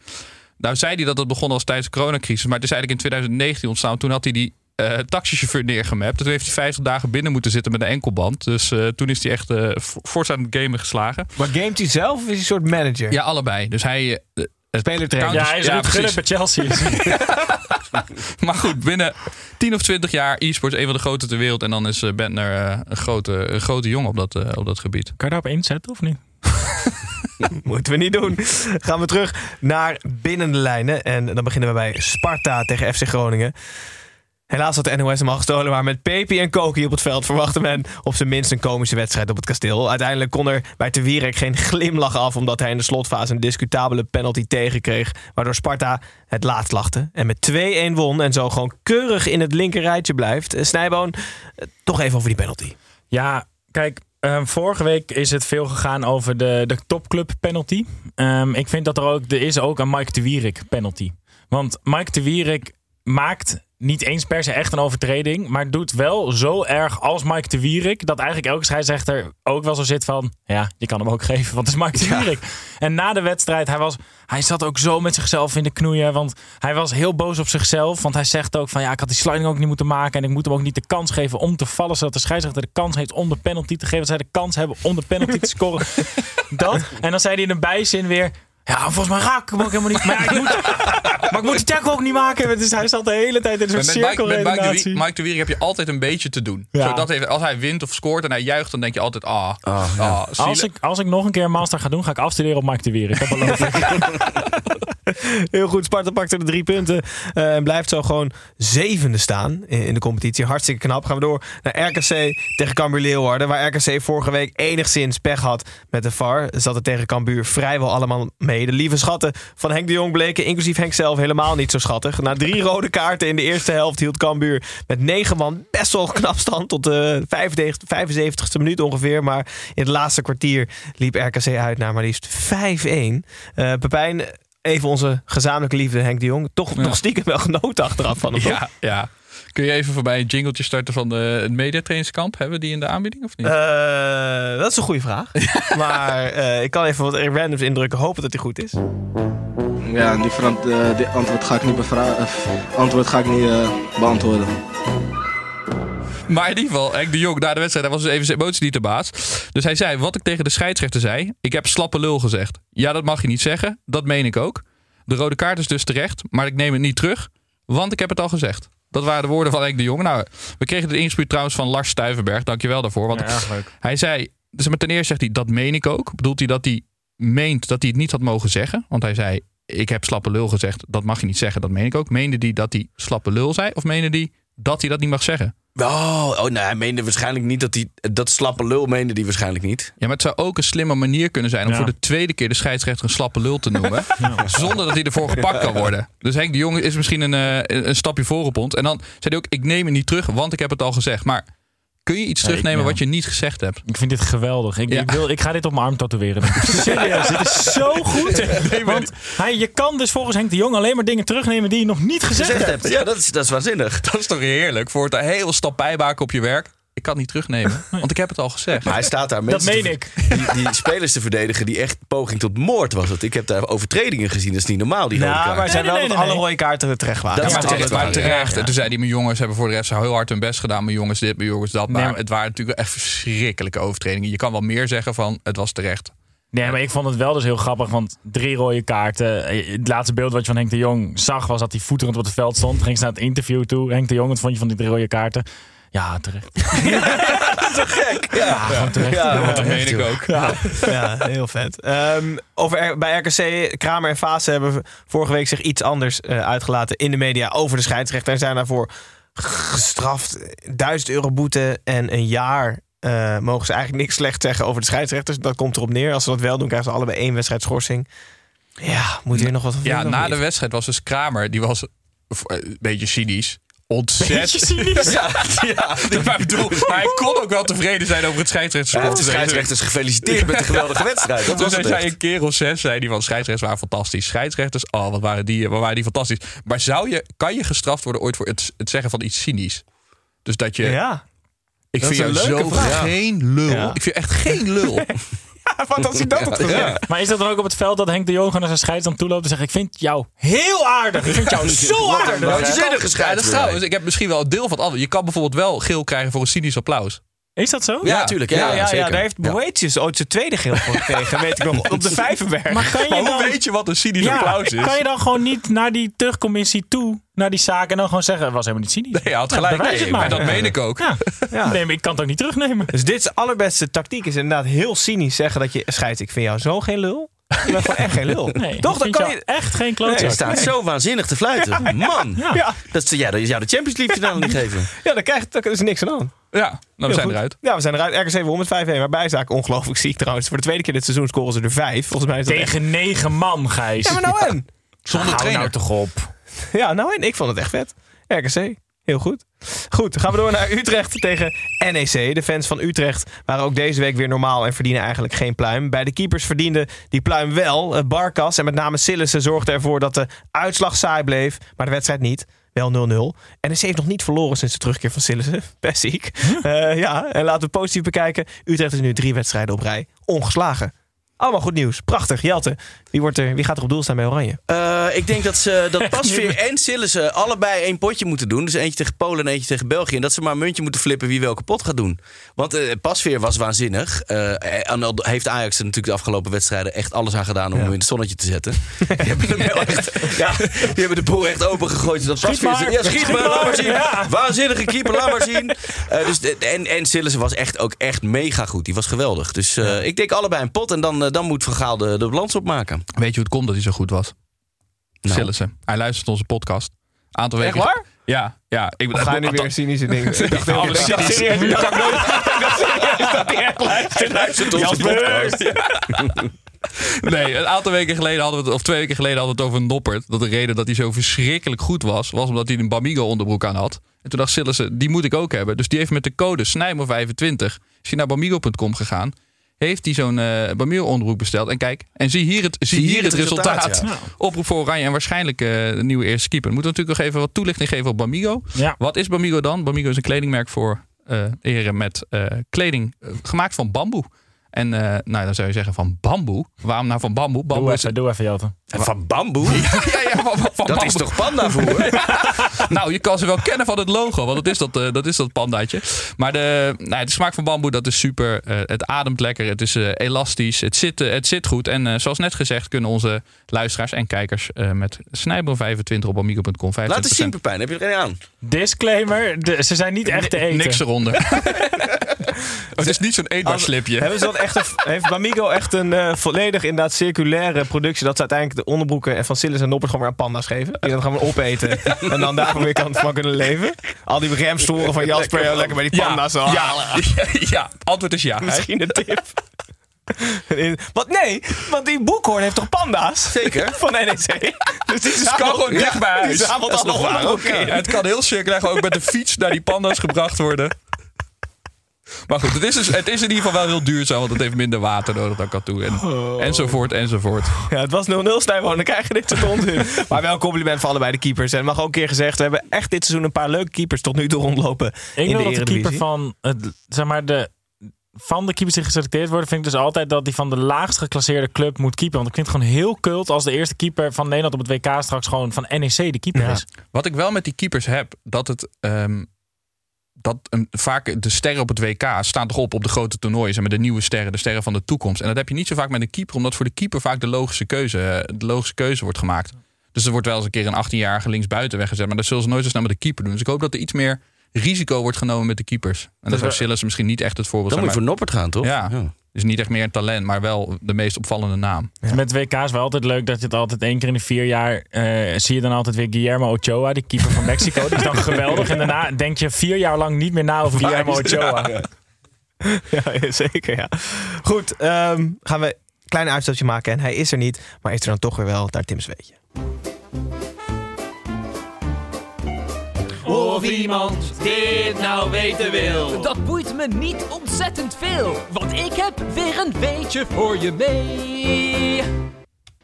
S7: Nou zei hij dat het begonnen was tijdens de coronacrisis. Maar het is eigenlijk in 2019 ontstaan. Toen had hij die eh, taxichauffeur neergemapt. Toen heeft hij 50 dagen binnen moeten zitten met een enkelband. Dus eh, toen is hij echt eh fors aan het gamen geslagen.
S2: Maar gamet hij zelf of is hij een soort manager?
S7: Ja, allebei. Dus hij... het
S2: Spelertrainer.
S3: Ja, hij is Ruud Gullit
S7: precies.
S3: bij Chelsea.
S7: Maar goed, binnen 10 of 20 jaar e-sports een van de grote ter wereld. En dan is eh, Bentner een, grote, een grote jongen op dat, eh, op dat gebied.
S3: Kan je daarop inzetten of niet?
S2: Moeten we niet doen. Gaan we terug naar binnen de lijnen. En dan beginnen we bij Sparta tegen FC Groningen. Helaas had de NOS hem al gestolen, maar met Pepi en Koki op het veld verwachtte men op zijn minst een komische wedstrijd op het kasteel. Uiteindelijk kon er bij Te Wierek geen glimlach af, omdat hij in de slotfase een discutabele penalty tegenkreeg, waardoor Sparta het laatst lachte en met 2-1 won en zo gewoon keurig in het linkerrijtje blijft. Eh, Snijboon, eh, toch even over die penalty.
S3: Ja, kijk, ehm, vorige week is het veel gegaan over de, de topclub penalty. Ehm, ik vind dat er ook, er is ook een Mike de Wierik penalty. Want Mike de Wierik maakt niet eens per se echt een overtreding, maar doet wel zo erg als Mike de Wierik, dat eigenlijk elke scheidsrechter ook wel zo zit van, ja, je kan hem ook geven, want het is Mike de Wierik. En na de wedstrijd, hij, was, hij zat ook zo met zichzelf in de knoeien, want hij was heel boos op zichzelf, want hij zegt ook van, ja, ik had die sliding ook niet moeten maken en ik moet hem ook niet de kans geven om te vallen, zodat de scheidsrechter de kans heeft om de penalty te geven, dat zij de kans hebben om de penalty te scoren. dat. En dan zei hij in een bijzin weer, ja, volgens mij raak ik hem ook helemaal niet. Maar, ja, ik moet, maar ik moet die tackle ook niet maken. Dus hij zat de hele tijd in zo'n
S7: Met, Mike, met Mike, de
S3: cirkelredenatie.
S7: Wie- Mike de Wierik heb je altijd een beetje te doen.
S3: Ja.
S7: Zodat even, als hij wint of scoort en hij juicht, dan denk je altijd, ah, ah,
S3: Als
S7: zielig.
S3: ik, als ik nog een keer een master ga doen, ga ik afstuderen op Mike de Wierik. Dat beloof ik.
S2: Heel goed, Sparta pakte de drie punten eh, en blijft zo gewoon zevende staan in, de competitie. Hartstikke knap. Gaan we door naar RKC tegen Cambuur Leeuwarden. Waar RKC vorige week enigszins pech had met de VAR. Zat het tegen Cambuur vrijwel allemaal mee. De lieve schatten van Henk de Jong bleken, inclusief Henk zelf, helemaal niet zo schattig. Na drie rode kaarten in de eerste helft hield Cambuur met negen man best wel knap stand tot de 95, 75ste minuut ongeveer. Maar in het laatste kwartier liep RKC uit naar maar liefst 5-1. Eh Pepijn, even onze gezamenlijke liefde Henk de Jong. Toch nog stiekem wel genoten achteraf van hem. toch?
S7: Ja, ja. Kun je even voorbij een jingletje starten van de, het mediatrainingskamp? Hebben we die in de aanbieding of niet?
S2: Eh, dat is een goede vraag. maar eh, ik kan even wat randoms indrukken. Hopen dat hij goed is.
S12: Ja, die, verant- eh, die antwoord ga ik niet, bevra- antwoord ga ik niet eh, beantwoorden.
S7: Maar in ieder geval, Henk de Jong na de wedstrijd, hij was dus even zijn emotie niet de baas. Dus hij zei, wat ik tegen de scheidsrechter zei, ik heb slappe lul gezegd. Ja, dat mag je niet zeggen, dat meen ik ook. De rode kaart is dus terecht, maar ik neem het niet terug, want ik heb het al gezegd. Dat waren de woorden van Henk de Jong. Nou, we kregen het ingespuurd trouwens van Lars Stuyvenberg, dankjewel daarvoor. Want
S3: Ja, leuk.
S7: hij zei, dus maar ten eerste zegt hij, dat meen ik ook. Bedoelt hij dat hij meent dat hij het niet had mogen zeggen? Want hij zei, ik heb slappe lul gezegd, dat mag je niet zeggen, dat meen ik ook. Meende hij dat hij slappe lul zei, of meende hij dat hij dat niet mag zeggen?
S6: Oh, oh nee, hij meende waarschijnlijk niet dat hij... Dat slappe lul meende hij waarschijnlijk niet.
S7: Ja, maar het zou ook een slimme manier kunnen zijn om
S6: Ja.
S7: voor de tweede keer de scheidsrechter een slappe lul te noemen. Zonder dat hij ervoor gepakt kan worden. Dus Henk de Jong is misschien een, eh, een stapje voor op ons. En dan zei hij ook, ik neem het niet terug, want ik heb het al gezegd. Maar kun je iets
S3: ik-
S7: terugnemen
S3: ja.
S7: wat je niet gezegd hebt?
S3: Ik vind dit geweldig. Ik,
S7: Ja.
S3: ik, wil, ik ga dit op mijn arm tatoeëren. Serieus, dit is zo goed. Want hij, je kan dus volgens Henk de Jong alleen maar dingen terugnemen die je nog niet gezegd, hebt.
S6: Ja, dat is, dat is waanzinnig.
S7: Dat is toch heerlijk? Voor het een hele stap bijbaken op je werk. Ik kan het niet terugnemen, want ik heb het al gezegd.
S6: Maar hij staat daar
S3: Dat
S6: mensen
S3: meen
S6: te-
S3: ik.
S6: Die, die spelers te verdedigen die echt poging tot moord was het. Ik heb daar overtredingen gezien, dat is niet normaal, die rode
S2: Nou,
S6: kaart.
S2: maar zijn
S3: Nee,
S2: wel
S3: nee,
S2: dat
S3: nee,
S2: alle
S3: nee.
S2: rode kaarten terecht waren.
S6: Dat
S7: Ja,
S6: is
S7: maar
S6: terecht.
S7: terecht, maar
S6: waar,
S7: terecht.
S6: ja.
S7: En toen zei hij, mijn jongens hebben voor de rest heel hard hun best gedaan. Mijn jongens dit, mijn jongens dat. Maar het waren natuurlijk echt verschrikkelijke overtredingen. Je kan wel meer zeggen van, het was terecht.
S3: Nee, maar ik vond het wel dus heel grappig, want drie rode kaarten. Het laatste beeld wat je van Henk de Jong zag, was dat hij voeterend op het veld stond. Ging ze naar het interview toe. Henk de Jong, wat vond je van die drie rode kaarten? Ja, terecht.
S6: Te gek. Ja,
S3: gewoon terecht.
S6: Ja,
S3: Ja,
S7: dat meen ik ook.
S2: Ja, ja, heel vet. Ehm, over, bij RKC, Kramer en Fase hebben vorige week zich iets anders eh, uitgelaten in de media over de scheidsrechter. En zijn daarvoor gestraft. 1000 euro boete en een jaar eh, mogen ze eigenlijk niks slecht zeggen over de scheidsrechters. Dat komt erop neer. Als ze dat wel doen, krijgen ze allebei één wedstrijd schorsing. Ja, moet hier nog wat van
S7: Ja, na de wedstrijd was dus Kramer, die was eh, een beetje cynisch. Ontzettend.
S3: Beetje cynisch?
S7: Ja, ja. Maar, ik bedoel, maar hij kon ook wel tevreden zijn over het
S6: Hij heeft de scheidsrechters gefeliciteerd met de geweldige wedstrijd. Dat
S7: Dus
S6: was
S7: hij
S6: het
S7: zei
S6: echt.
S7: een keer of zes, zei die van scheidsrechters waren fantastisch. Scheidsrechters, oh, wat waren die, wat waren die fantastisch. Maar zou je, kan je gestraft worden ooit voor het, het zeggen van iets cynisch? Dus dat je,
S2: Ja.
S7: ik
S2: dat
S7: vind jou zo
S2: vraag.
S7: geen lul.
S2: Ja.
S7: Ik vind je echt geen lul.
S2: Wat als hij dat had gezegd?
S3: Maar is dat dan ook op het veld dat Henk de Jong gewoon naar zijn scheids dan toeloopt en zegt: Ik vind jou heel aardig. Ik vind jou zo aardig.
S7: Ja, dat is trouwens, ik heb misschien wel een deel van het andere. Je kan bijvoorbeeld wel geel krijgen voor een cynisch applaus.
S3: Is dat zo?
S6: Ja, tuurlijk. Ja,
S2: Ja, ja, daar heeft Boetius ooit zijn tweede geel voor gekregen. weet ik nog. Op de Vijverberg.
S3: Maar kan je
S7: Maar hoe
S3: dan,
S7: weet je wat een cynisch
S3: ja,
S7: applaus is?
S3: kan je dan gewoon niet naar die terugcommissie toe, naar die zaak en dan gewoon zeggen: Het was helemaal niet cynisch?
S7: Nee, je had gelijk. Nee,
S3: maar.
S7: maar dat meen ik ook.
S3: Ja.
S2: Ja.
S3: Nee, maar ik kan het ook niet terugnemen.
S2: Dus dit is allerbeste tactiek. Is inderdaad heel cynisch zeggen dat je... Scheids, ik vind jou zo geen lul. Je bent gewoon echt geen lul.
S3: Nee,
S2: Toch?
S3: ik
S2: Dan kan je...
S3: echt geen
S6: Je
S3: klootzak.
S6: staat zo waanzinnig te fluiten. Man,
S3: Ja.
S6: dat is, ja, dat is jou de Champions League finale niet geven.
S2: Ja, dan krijg je... Er is niks aan aan.
S7: Ja, nou, we zijn
S2: goed.
S7: eruit.
S2: Ja, we zijn eruit. RKC won met 5-1. Maar bijzaak ongelooflijk ziek trouwens. Voor de tweede keer dit seizoen scoren ze er vijf. Volgens mij is dat echt...
S3: Tegen negen man, Gijs.
S2: Ja, maar nou en?
S7: Zonder
S3: Hou
S7: trainer.
S3: nou toch op.
S2: Ja, nou en? Ik vond het echt vet. RKC. Heel goed. Goed, gaan we door naar Utrecht tegen NEC. De fans van Utrecht waren ook deze week weer normaal en verdienen eigenlijk geen pluim. Bij de keepers verdiende die pluim wel. Eh, Barkas en met name Sillissen zorgden ervoor dat de uitslag saai bleef, maar de wedstrijd niet. Wel 0-0. NEC heeft nog niet verloren sinds de terugkeer van Sillissen. Best ziek. Eh, ja, en laten we positief bekijken. Utrecht is nu drie wedstrijden op rij. Ongeslagen. Allemaal goed nieuws. Prachtig. Jelte, wie, wordt er, wie gaat er op doel staan bij Oranje?
S6: Eh, ik denk dat, ze, dat Pasveer en Sillissen allebei één potje moeten doen. Dus eentje tegen Polen en eentje tegen België. En dat ze maar een muntje moeten flippen wie welke pot gaat doen. Want eh Pasveer was waanzinnig. Eh, en al heeft Ajax er natuurlijk de afgelopen wedstrijden echt alles aan gedaan om hem in het zonnetje te zetten. die, hebben hem echt, ja, die hebben de boel echt open gegooid. Zodat
S3: Schiet
S6: Pasveer
S3: maar.
S6: zei, ja, schiet,
S3: Schiet
S6: maar,
S3: maar.
S6: laat maar zien.
S3: Ja.
S6: Waanzinnige keeper, laat maar zien. Dus en, en Sillissen was echt ook echt mega goed. Die was geweldig. Dus ik denk allebei een pot. En dan, eh, dan moet Van Gaal de, de balans opmaken.
S7: Weet je hoe het komt dat hij zo goed was?
S6: Nou.
S7: Sillissen. Hij luistert onze podcast. Aantal weken.
S2: Echt waar?
S7: Ja, ja. Ik,
S2: ga je nu weer cynische dingen? Ik dacht,
S7: Alle
S2: ik dacht serieus, ik nooit- dat hij echt luistert.
S6: luistert onze podcast.
S7: Nee, een aantal weken geleden hadden we het, of twee weken geleden hadden we het over Noppert. Dat de reden dat hij zo verschrikkelijk goed was, was omdat hij een Bamigo onderbroek aan had. En toen dacht Sillissen, die moet ik ook hebben. Dus die heeft met de code Snijmer25, is hij naar bamigo.com gegaan. Heeft hij zo'n eh Bamigo onderbroek besteld. En kijk, en zie hier het, zie hier het resultaat.
S6: ja.
S7: Oproep voor Oranje en waarschijnlijk eh, de nieuwe eerste keeper. Moeten we natuurlijk nog even wat toelichting geven op Bamigo.
S3: Ja.
S7: Wat is Bamigo dan? Bamigo is een kledingmerk voor eh heren met eh, kleding gemaakt van bamboe. En eh, nou, dan zou je zeggen van bamboe. Waarom nou van bamboe? Bamboe
S3: Doe
S7: is
S3: even, doe even, Jelte.
S6: Van bamboe?
S7: ja, ja, van, van- van
S6: Dat is
S7: bamboe.
S6: toch pandavoer?
S7: Nou, je kan ze wel kennen van het logo, want dat is dat, eh, dat, is dat pandaatje. Maar de, nou, de smaak van bamboe, dat is super. Eh, het ademt lekker, het is eh, elastisch, het zit, het zit goed. En eh, zoals net gezegd kunnen onze luisteraars en kijkers eh, met Snijboom25 op amigo.com 25%.
S6: Laat eens zien, Pepijn. Heb je er een aan?
S3: Disclaimer, de- ze zijn niet echt te eten.
S7: Niks eronder. het is niet zo'n eetbaar slipje.
S2: Hebben ze dat echt een, heeft Bamigo echt een eh, volledig inderdaad circulaire productie... dat ze uiteindelijk de onderbroeken en van Sillis en Noppert gewoon weer aan panda's geven? Die dan gewoon opeten en dan daarvan weer kan, van kunnen leven? Al die remstoren van Jasper, lekker, lekker bij die
S7: Ja,
S2: panda's.
S7: ja,
S2: halen.
S7: ja, antwoord is ja.
S2: Misschien een tip. Wat nee, want die boekhoorn heeft toch panda's?
S6: Zeker.
S2: Van NEC. Dus die
S7: Het kan gewoon dicht bij
S2: Die
S7: huis.
S2: zamelt
S6: Dat is nog waar.
S7: Ja, het kan heel circulair ook met de fiets naar die panda's gebracht worden. Maar goed, het is, dus, het is in ieder geval wel heel duurzaam, want het heeft minder water nodig dan katoen. En, Enzovoort, enzovoort.
S2: Ja, het was 0-0 Snijboon. Dan krijg je dit soort onzin. maar wel een compliment voor allebei de keepers. En mag ook een keer gezegd, we hebben echt dit seizoen een paar leuke keepers tot nu toe rondlopen.
S3: Ik
S2: in de
S3: dat de keeper van, het, zeg maar, de, van de keepers die geselecteerd worden, vind ik dus altijd dat die van de laagst geclasseerde club moet keepen. Want ik vind het gewoon heel kult als de eerste keeper van Nederland op het WK straks gewoon van NEC de keeper
S2: Ja.
S3: is.
S7: Wat ik wel met die keepers heb, dat het. ehm, dat een, vaak de sterren op het WK staan toch op op de grote toernooien. En met de nieuwe sterren, de sterren van de toekomst. En dat heb je niet zo vaak met een keeper, omdat voor de keeper vaak de logische keuze, eh, de logische keuze wordt gemaakt. Dus er wordt wel eens een keer een 18-jarige linksbuiten weggezet. Maar dat zullen ze nooit zo snel met de keeper doen. Dus ik hoop dat er iets meer risico wordt genomen met de keepers. En dat zou Sillis misschien niet echt het voorbeeld
S6: Dan moet je
S7: zijn.
S6: voor Noppert gaan, toch?
S7: Ja, dus niet echt meer een talent, maar wel de meest opvallende naam.
S3: Met WK is wel altijd leuk dat je het altijd één keer in de vier jaar eh, zie je dan altijd weer Guillermo Ochoa, die keeper van Mexico. Die is dan geweldig. En daarna denk je vier jaar lang niet meer na over Guillermo Ochoa.
S2: Ja, zeker, ja. Goed, ehm, gaan we een klein uitstapje maken. En hij is er niet, maar is er dan toch weer wel. Daar Tim's weetje.
S8: Iemand dit nou weten wil.
S13: Dat boeit me niet ontzettend veel, want ik heb weer een weetje voor je mee.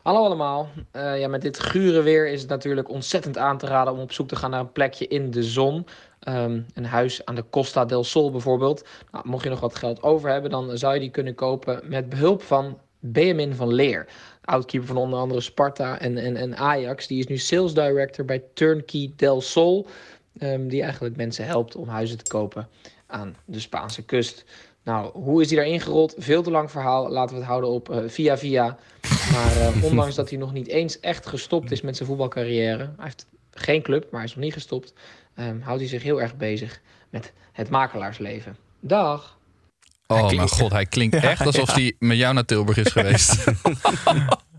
S14: Hallo allemaal. Eh, ja, met dit gure weer is het natuurlijk ontzettend aan te raden om op zoek te gaan naar een plekje in de zon. Ehm, een huis aan de Costa del Sol bijvoorbeeld. Nou, mocht je nog wat geld over hebben, dan zou je die kunnen kopen met behulp van Benjamin van Leer. Oudkeeper van onder andere Sparta en, en, en Ajax. Die is nu sales director bij Turnkey del Sol. Ehm, die eigenlijk mensen helpt om huizen te kopen aan de Spaanse kust. Nou, hoe is hij daar ingerold? Veel te lang verhaal. Laten we het houden op eh, via via. Maar eh, ondanks dat hij nog niet eens echt gestopt is met zijn voetbalcarrière. Hij heeft geen club, maar hij is nog niet gestopt. ehm, houdt hij zich heel erg bezig met het makelaarsleven. Dag.
S7: Oh mijn god, hij klinkt echt alsof
S2: ja.
S7: hij met jou naar Tilburg is geweest.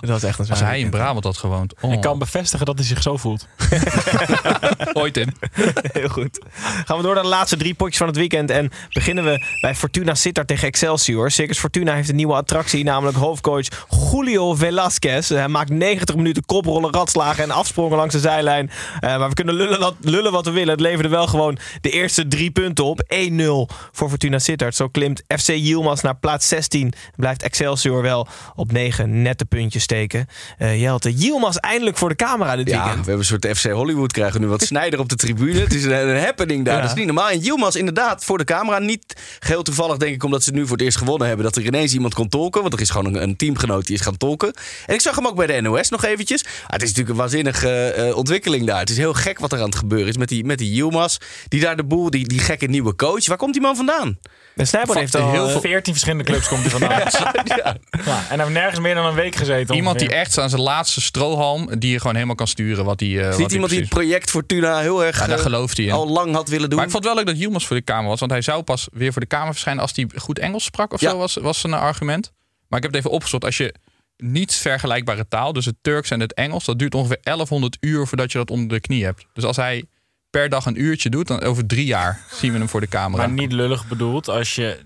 S2: Dat was echt een
S7: Als hij in Brabant had gewoond. Oh.
S3: Ik kan bevestigen dat hij zich zo voelt.
S7: Ooit in.
S2: Heel goed. Gaan we door naar de laatste drie potjes van het weekend. En beginnen we bij Fortuna Sittard tegen Excelsior. Circus Fortuna heeft een nieuwe attractie, namelijk hoofdcoach Julio Velasquez. Hij maakt 90 minuten koprollen, ratslagen en afsprongen langs de zijlijn. Eh, maar we kunnen lullen, wat- lullen wat we willen. Het leverde wel gewoon de eerste drie punten op. 1-0 voor Fortuna Sittard. Zo klimt FC Yilmaz naar plaats 16. Blijft Excelsior wel op 9 nette puntjes steken. Eh Jelte, Yilmaz eindelijk voor de camera dit
S6: Ja,
S2: weekend.
S6: we hebben een soort FC Hollywood krijgen nu wat Snijder op de tribune. Het is een, een happening daar.
S2: Ja.
S6: Dat is niet normaal. En Yilmaz inderdaad voor de camera. Niet geheel toevallig denk ik omdat ze nu voor het eerst gewonnen hebben. Dat er ineens iemand kon tolken. Want er is gewoon een, een teamgenoot die is gaan tolken. En ik zag hem ook bij de NOS nog eventjes. Ah, het is natuurlijk een waanzinnige eh, ontwikkeling daar. Het is heel gek wat er aan het gebeuren is met die, met die Yilmaz. Die daar de boel, die, die gekke nieuwe coach. Waar komt die man vandaan?
S2: En Snijboon heeft al
S3: heel
S2: eh,
S3: veel 14 verschillende clubs komt hij vandaan. ja. En hij heeft nergens meer dan een week gezeten.
S7: Iemand die echt aan zijn laatste strohalm, die je gewoon helemaal kan sturen wat hij. eh,
S6: Is niet
S7: hij
S6: iemand die het project Fortuna heel erg
S7: Ja, daar
S6: eh,
S7: gelooft hij in.
S6: al lang had willen doen?
S7: Maar ik vond het wel leuk dat Yilmaz voor de Kamer was. Want hij zou pas weer voor de Kamer verschijnen als hij goed Engels sprak of
S6: Ja.
S7: zo, was, was zijn argument. Maar ik heb het even opgezocht. Als je niet vergelijkbare taal, dus het Turks en het Engels, dat duurt ongeveer 1100 uur voordat je dat onder de knie hebt. Dus als hij per dag een uurtje doet, dan over drie jaar zien we hem voor de camera.
S3: Maar niet lullig bedoeld. Als je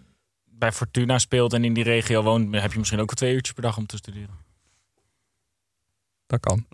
S3: bij Fortuna speelt en in die regio woont, heb je misschien ook wel twee uurtjes per dag om te studeren.
S7: Dat kan.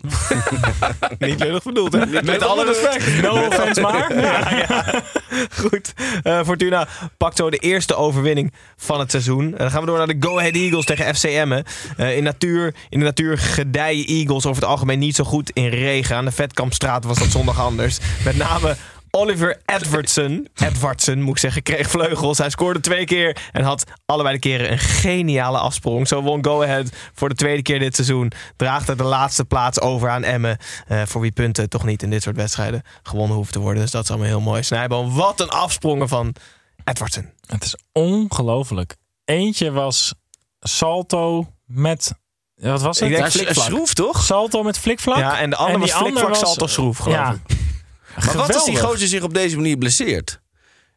S2: Niet lullig bedoeld, hè? Met alle respect.
S3: No offense, maar.
S2: Ja, ja. Goed. Eh, Fortuna pakt zo de eerste overwinning van het seizoen. En dan gaan we door naar de Go Ahead Eagles tegen FC Emmen. Eh, in, natuur, in de natuur gedijen Eagles over het algemeen niet zo goed in regen. Aan de Vetkampstraat was dat zondag anders. Met name Oliver Edwardson, Edwardson moet ik zeggen, kreeg vleugels. Hij scoorde twee keer en had allebei de keren een geniale afsprong. Zo won Go Ahead voor de tweede keer dit seizoen. Draagt er de laatste plaats over aan Emmen. eh, voor wie punten toch niet in dit soort wedstrijden gewonnen hoeven te worden. Dus dat is allemaal heel mooi. Snijboom, wat een afsprongen van Edwardson.
S3: Het is ongelooflijk. Eentje was salto met... ja, Wat was het?
S2: Ik denk
S6: schroef, toch?
S3: Salto met flikvlak.
S2: Ja, en de andere was flikvlak,
S3: was-
S2: salto, schroef, geloof
S3: ja.
S2: ik.
S6: Maar wat als die gozer zich op deze manier blesseert?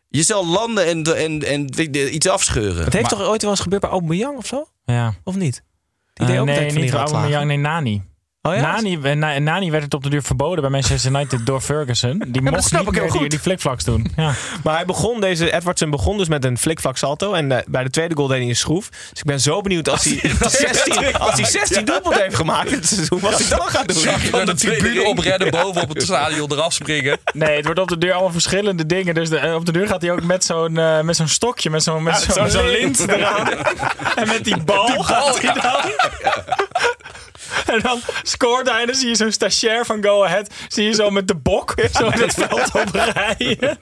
S6: Je zal landen en, en, en iets afscheuren.
S2: Het heeft
S6: Maar-
S2: toch ooit wel eens gebeurd bij Aubameyang of zo?
S3: Ja.
S2: Of niet? Die
S3: Eh,
S2: deed ook
S3: nee, niet
S2: ratslagen.
S3: Aubameyang, nee, Nani.
S2: Oh ja?
S3: Nani, Na- Nani werd het op de duur verboden bij Manchester United door Ferguson. Die mocht niet meer die, die flikvlaks doen. Ja.
S2: Maar hij begon, deze Edwardson begon dus met een flikvlak salto. En eh, bij de tweede goal deed hij een schroef. Dus ik ben zo benieuwd als hij, als hij 16, als hij 16 doelpunten heeft gemaakt in het seizoen. Wat hij dan gaat doen.
S7: Zag je dan de tribune oprennen boven op het stadion eraf springen?
S3: Nee, het wordt op de deur allemaal verschillende dingen. Dus de- eh, op de deur gaat hij ook met zo'n eh, met zo'n stokje, met zo'n met
S2: Ja,
S3: zo'n
S2: zo'n lint.
S3: lint eraan. en met die bal gaat hij dan. En dan scoort hij en dan zie je zo'n stagiair van Go Ahead. Zie je zo met de bok zo in het veld oprijden.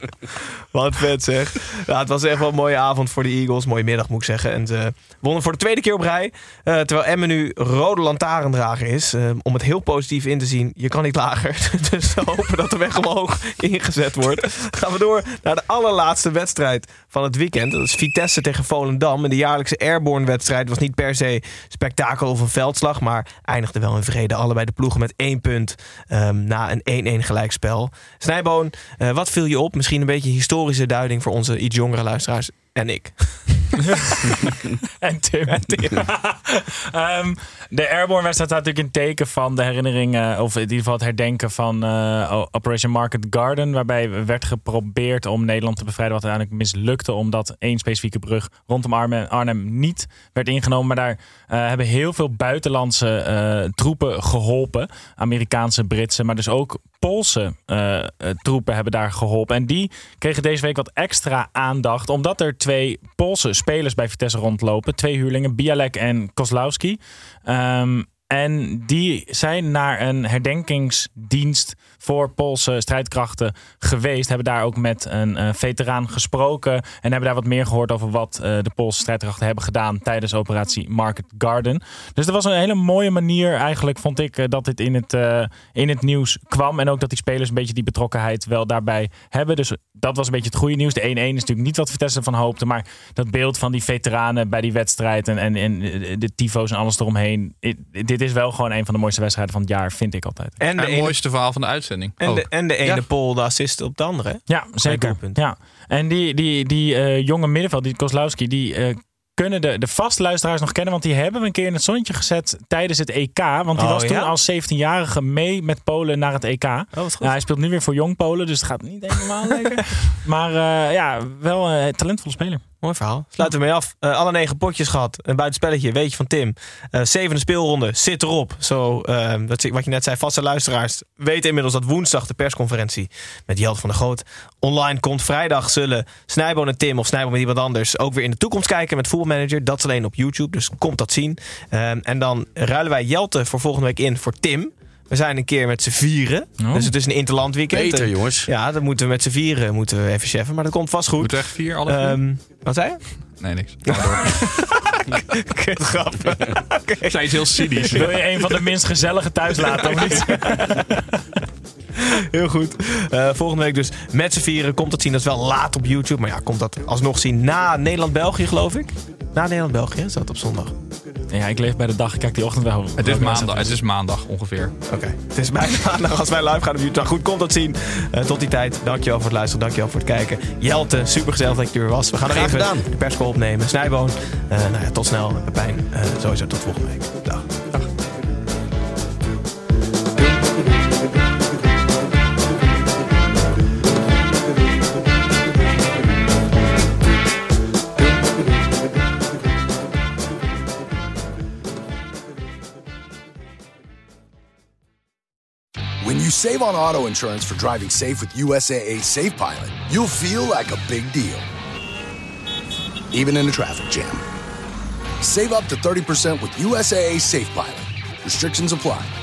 S2: Wat vet zeg. Het was echt wel een mooie avond voor de Eagles. Mooie middag moet ik zeggen. En ze wonnen voor de tweede keer op rij. Eh, terwijl Emmen nu rode lantaarndrager is. Eh, om het heel positief in te zien. Je kan niet lager. dus we hopen dat de weg omhoog ingezet wordt. Gaan we door naar de allerlaatste wedstrijd van het weekend. Dat is Vitesse tegen Volendam. En de jaarlijkse Airborne wedstrijd was niet per se spektakel of een veldslag. Maar eindigde wel in vrede. Allebei de ploegen met één punt ehm, na een 1-1 gelijkspel. Snijboon, eh, wat viel je op? Misschien een beetje historische duiding voor onze iets jongere luisteraars en ik.
S3: En Tim. Ehm, de Airborne wedstrijd staat natuurlijk in teken van de herinnering, eh, of in ieder geval het herdenken van eh, Operation Market Garden. Waarbij werd geprobeerd om Nederland te bevrijden, wat uiteindelijk mislukte. Omdat één specifieke brug rondom Arnhem, niet werd ingenomen. Maar daar eh, hebben heel veel buitenlandse troepen geholpen. Amerikaanse, Britse, maar dus ook Poolse troepen hebben daar geholpen. En die kregen deze week wat extra aandacht. Omdat er twee Poolse spelers bij Vitesse rondlopen. Twee huurlingen, Bialek en Kozlowski. Um, En die zijn naar een herdenkingsdienst voor Poolse strijdkrachten geweest. Hebben daar ook met een uh, veteraan gesproken. En hebben daar wat meer gehoord over wat uh, de Poolse strijdkrachten hebben gedaan tijdens operatie Market Garden. Dus dat was een hele mooie manier eigenlijk, vond ik, uh, dat dit in het, in het nieuws kwam. En ook dat die spelers een beetje die betrokkenheid wel daarbij hebben. Dus dat was een beetje het goede nieuws. De 1-1 is natuurlijk niet wat Vitesse van hoopte. Maar dat beeld van die veteranen bij die wedstrijd en, en, en de tifo's en alles eromheen. dit is wel gewoon een van de mooiste wedstrijden van het jaar, vind ik altijd.
S7: En het mooiste verhaal van de uitzending.
S2: En de, en de ene ja. Pol de assist op de andere.
S3: Ja, zeker. Ja. En die, die, die uh, jonge middenveld, die Kozlowski, die uh, kunnen de, de vaste luisteraars nog kennen. Want die hebben we een keer in het zonnetje gezet tijdens het EK. Want die
S2: Oh,
S3: was toen
S2: ja?
S3: als 17-jarige mee met Polen naar het EK.
S2: Oh.
S3: Nou, hij speelt nu weer voor Jong Polen, dus het gaat niet helemaal lekker. Maar eh, ja, wel een talentvolle speler.
S2: Mooi verhaal. Sluiten we mee af. Eh, alle negen potjes gehad. Een buitenspelletje, weet je van Tim. Eh, zevende speelronde, zit erop. Zo, eh, dat, wat je net zei, vaste luisteraars weten inmiddels dat woensdag de persconferentie met Jelte van der Groot online komt. Vrijdag zullen Snijboon en Tim of Snijboon met iemand anders ook weer in de toekomst kijken met Voetbalmanager. Dat is alleen op YouTube, dus komt dat zien. En dan ruilen wij Jelte voor volgende week in voor Tim. We zijn een keer met z'n vieren.
S6: Oh.
S2: Dus het is een interland weekend.
S6: Beter,
S2: En-
S6: jongens.
S2: Ja, dat moeten we met z'n vieren moeten we even cheffen. Maar dat komt vast goed.
S7: Moeten we echt vier, alle?
S2: Ehm, wat zei je?
S7: Nee, niks.
S2: Kut grap.
S7: Ik zei iets heel cynisch.
S3: Wil je een van de minst gezellige thuis laten of niet?
S2: Heel goed. Eh, volgende week dus met z'n vieren. Komt dat zien. Dat is wel laat op YouTube. Maar ja, komt dat alsnog zien na Nederland-België, geloof ik. Na Nederland-België, is dat op zondag?
S3: Ja, ik leef bij de dag. Ik kijk die ochtend wel.
S7: Het is maandag, het is maandag ongeveer.
S2: Oké. Het is bijna maandag als wij live gaan op YouTube. Nou goed, komt dat zien. Eh, tot die tijd, dankjewel voor het luisteren. Dankjewel voor het kijken. Jelte, super gezellig dat je er was. We gaan nog even
S6: gedaan.
S2: de perscall opnemen. Snijboon. Eh, nou ja, tot snel. Pepijn, eh, sowieso tot volgende week. Dag.
S15: Save on auto insurance for driving safe with USAA Safe Pilot, you'll feel like a big deal, even in a traffic jam. Save up to 30% with USAA Safe Pilot. Restrictions apply.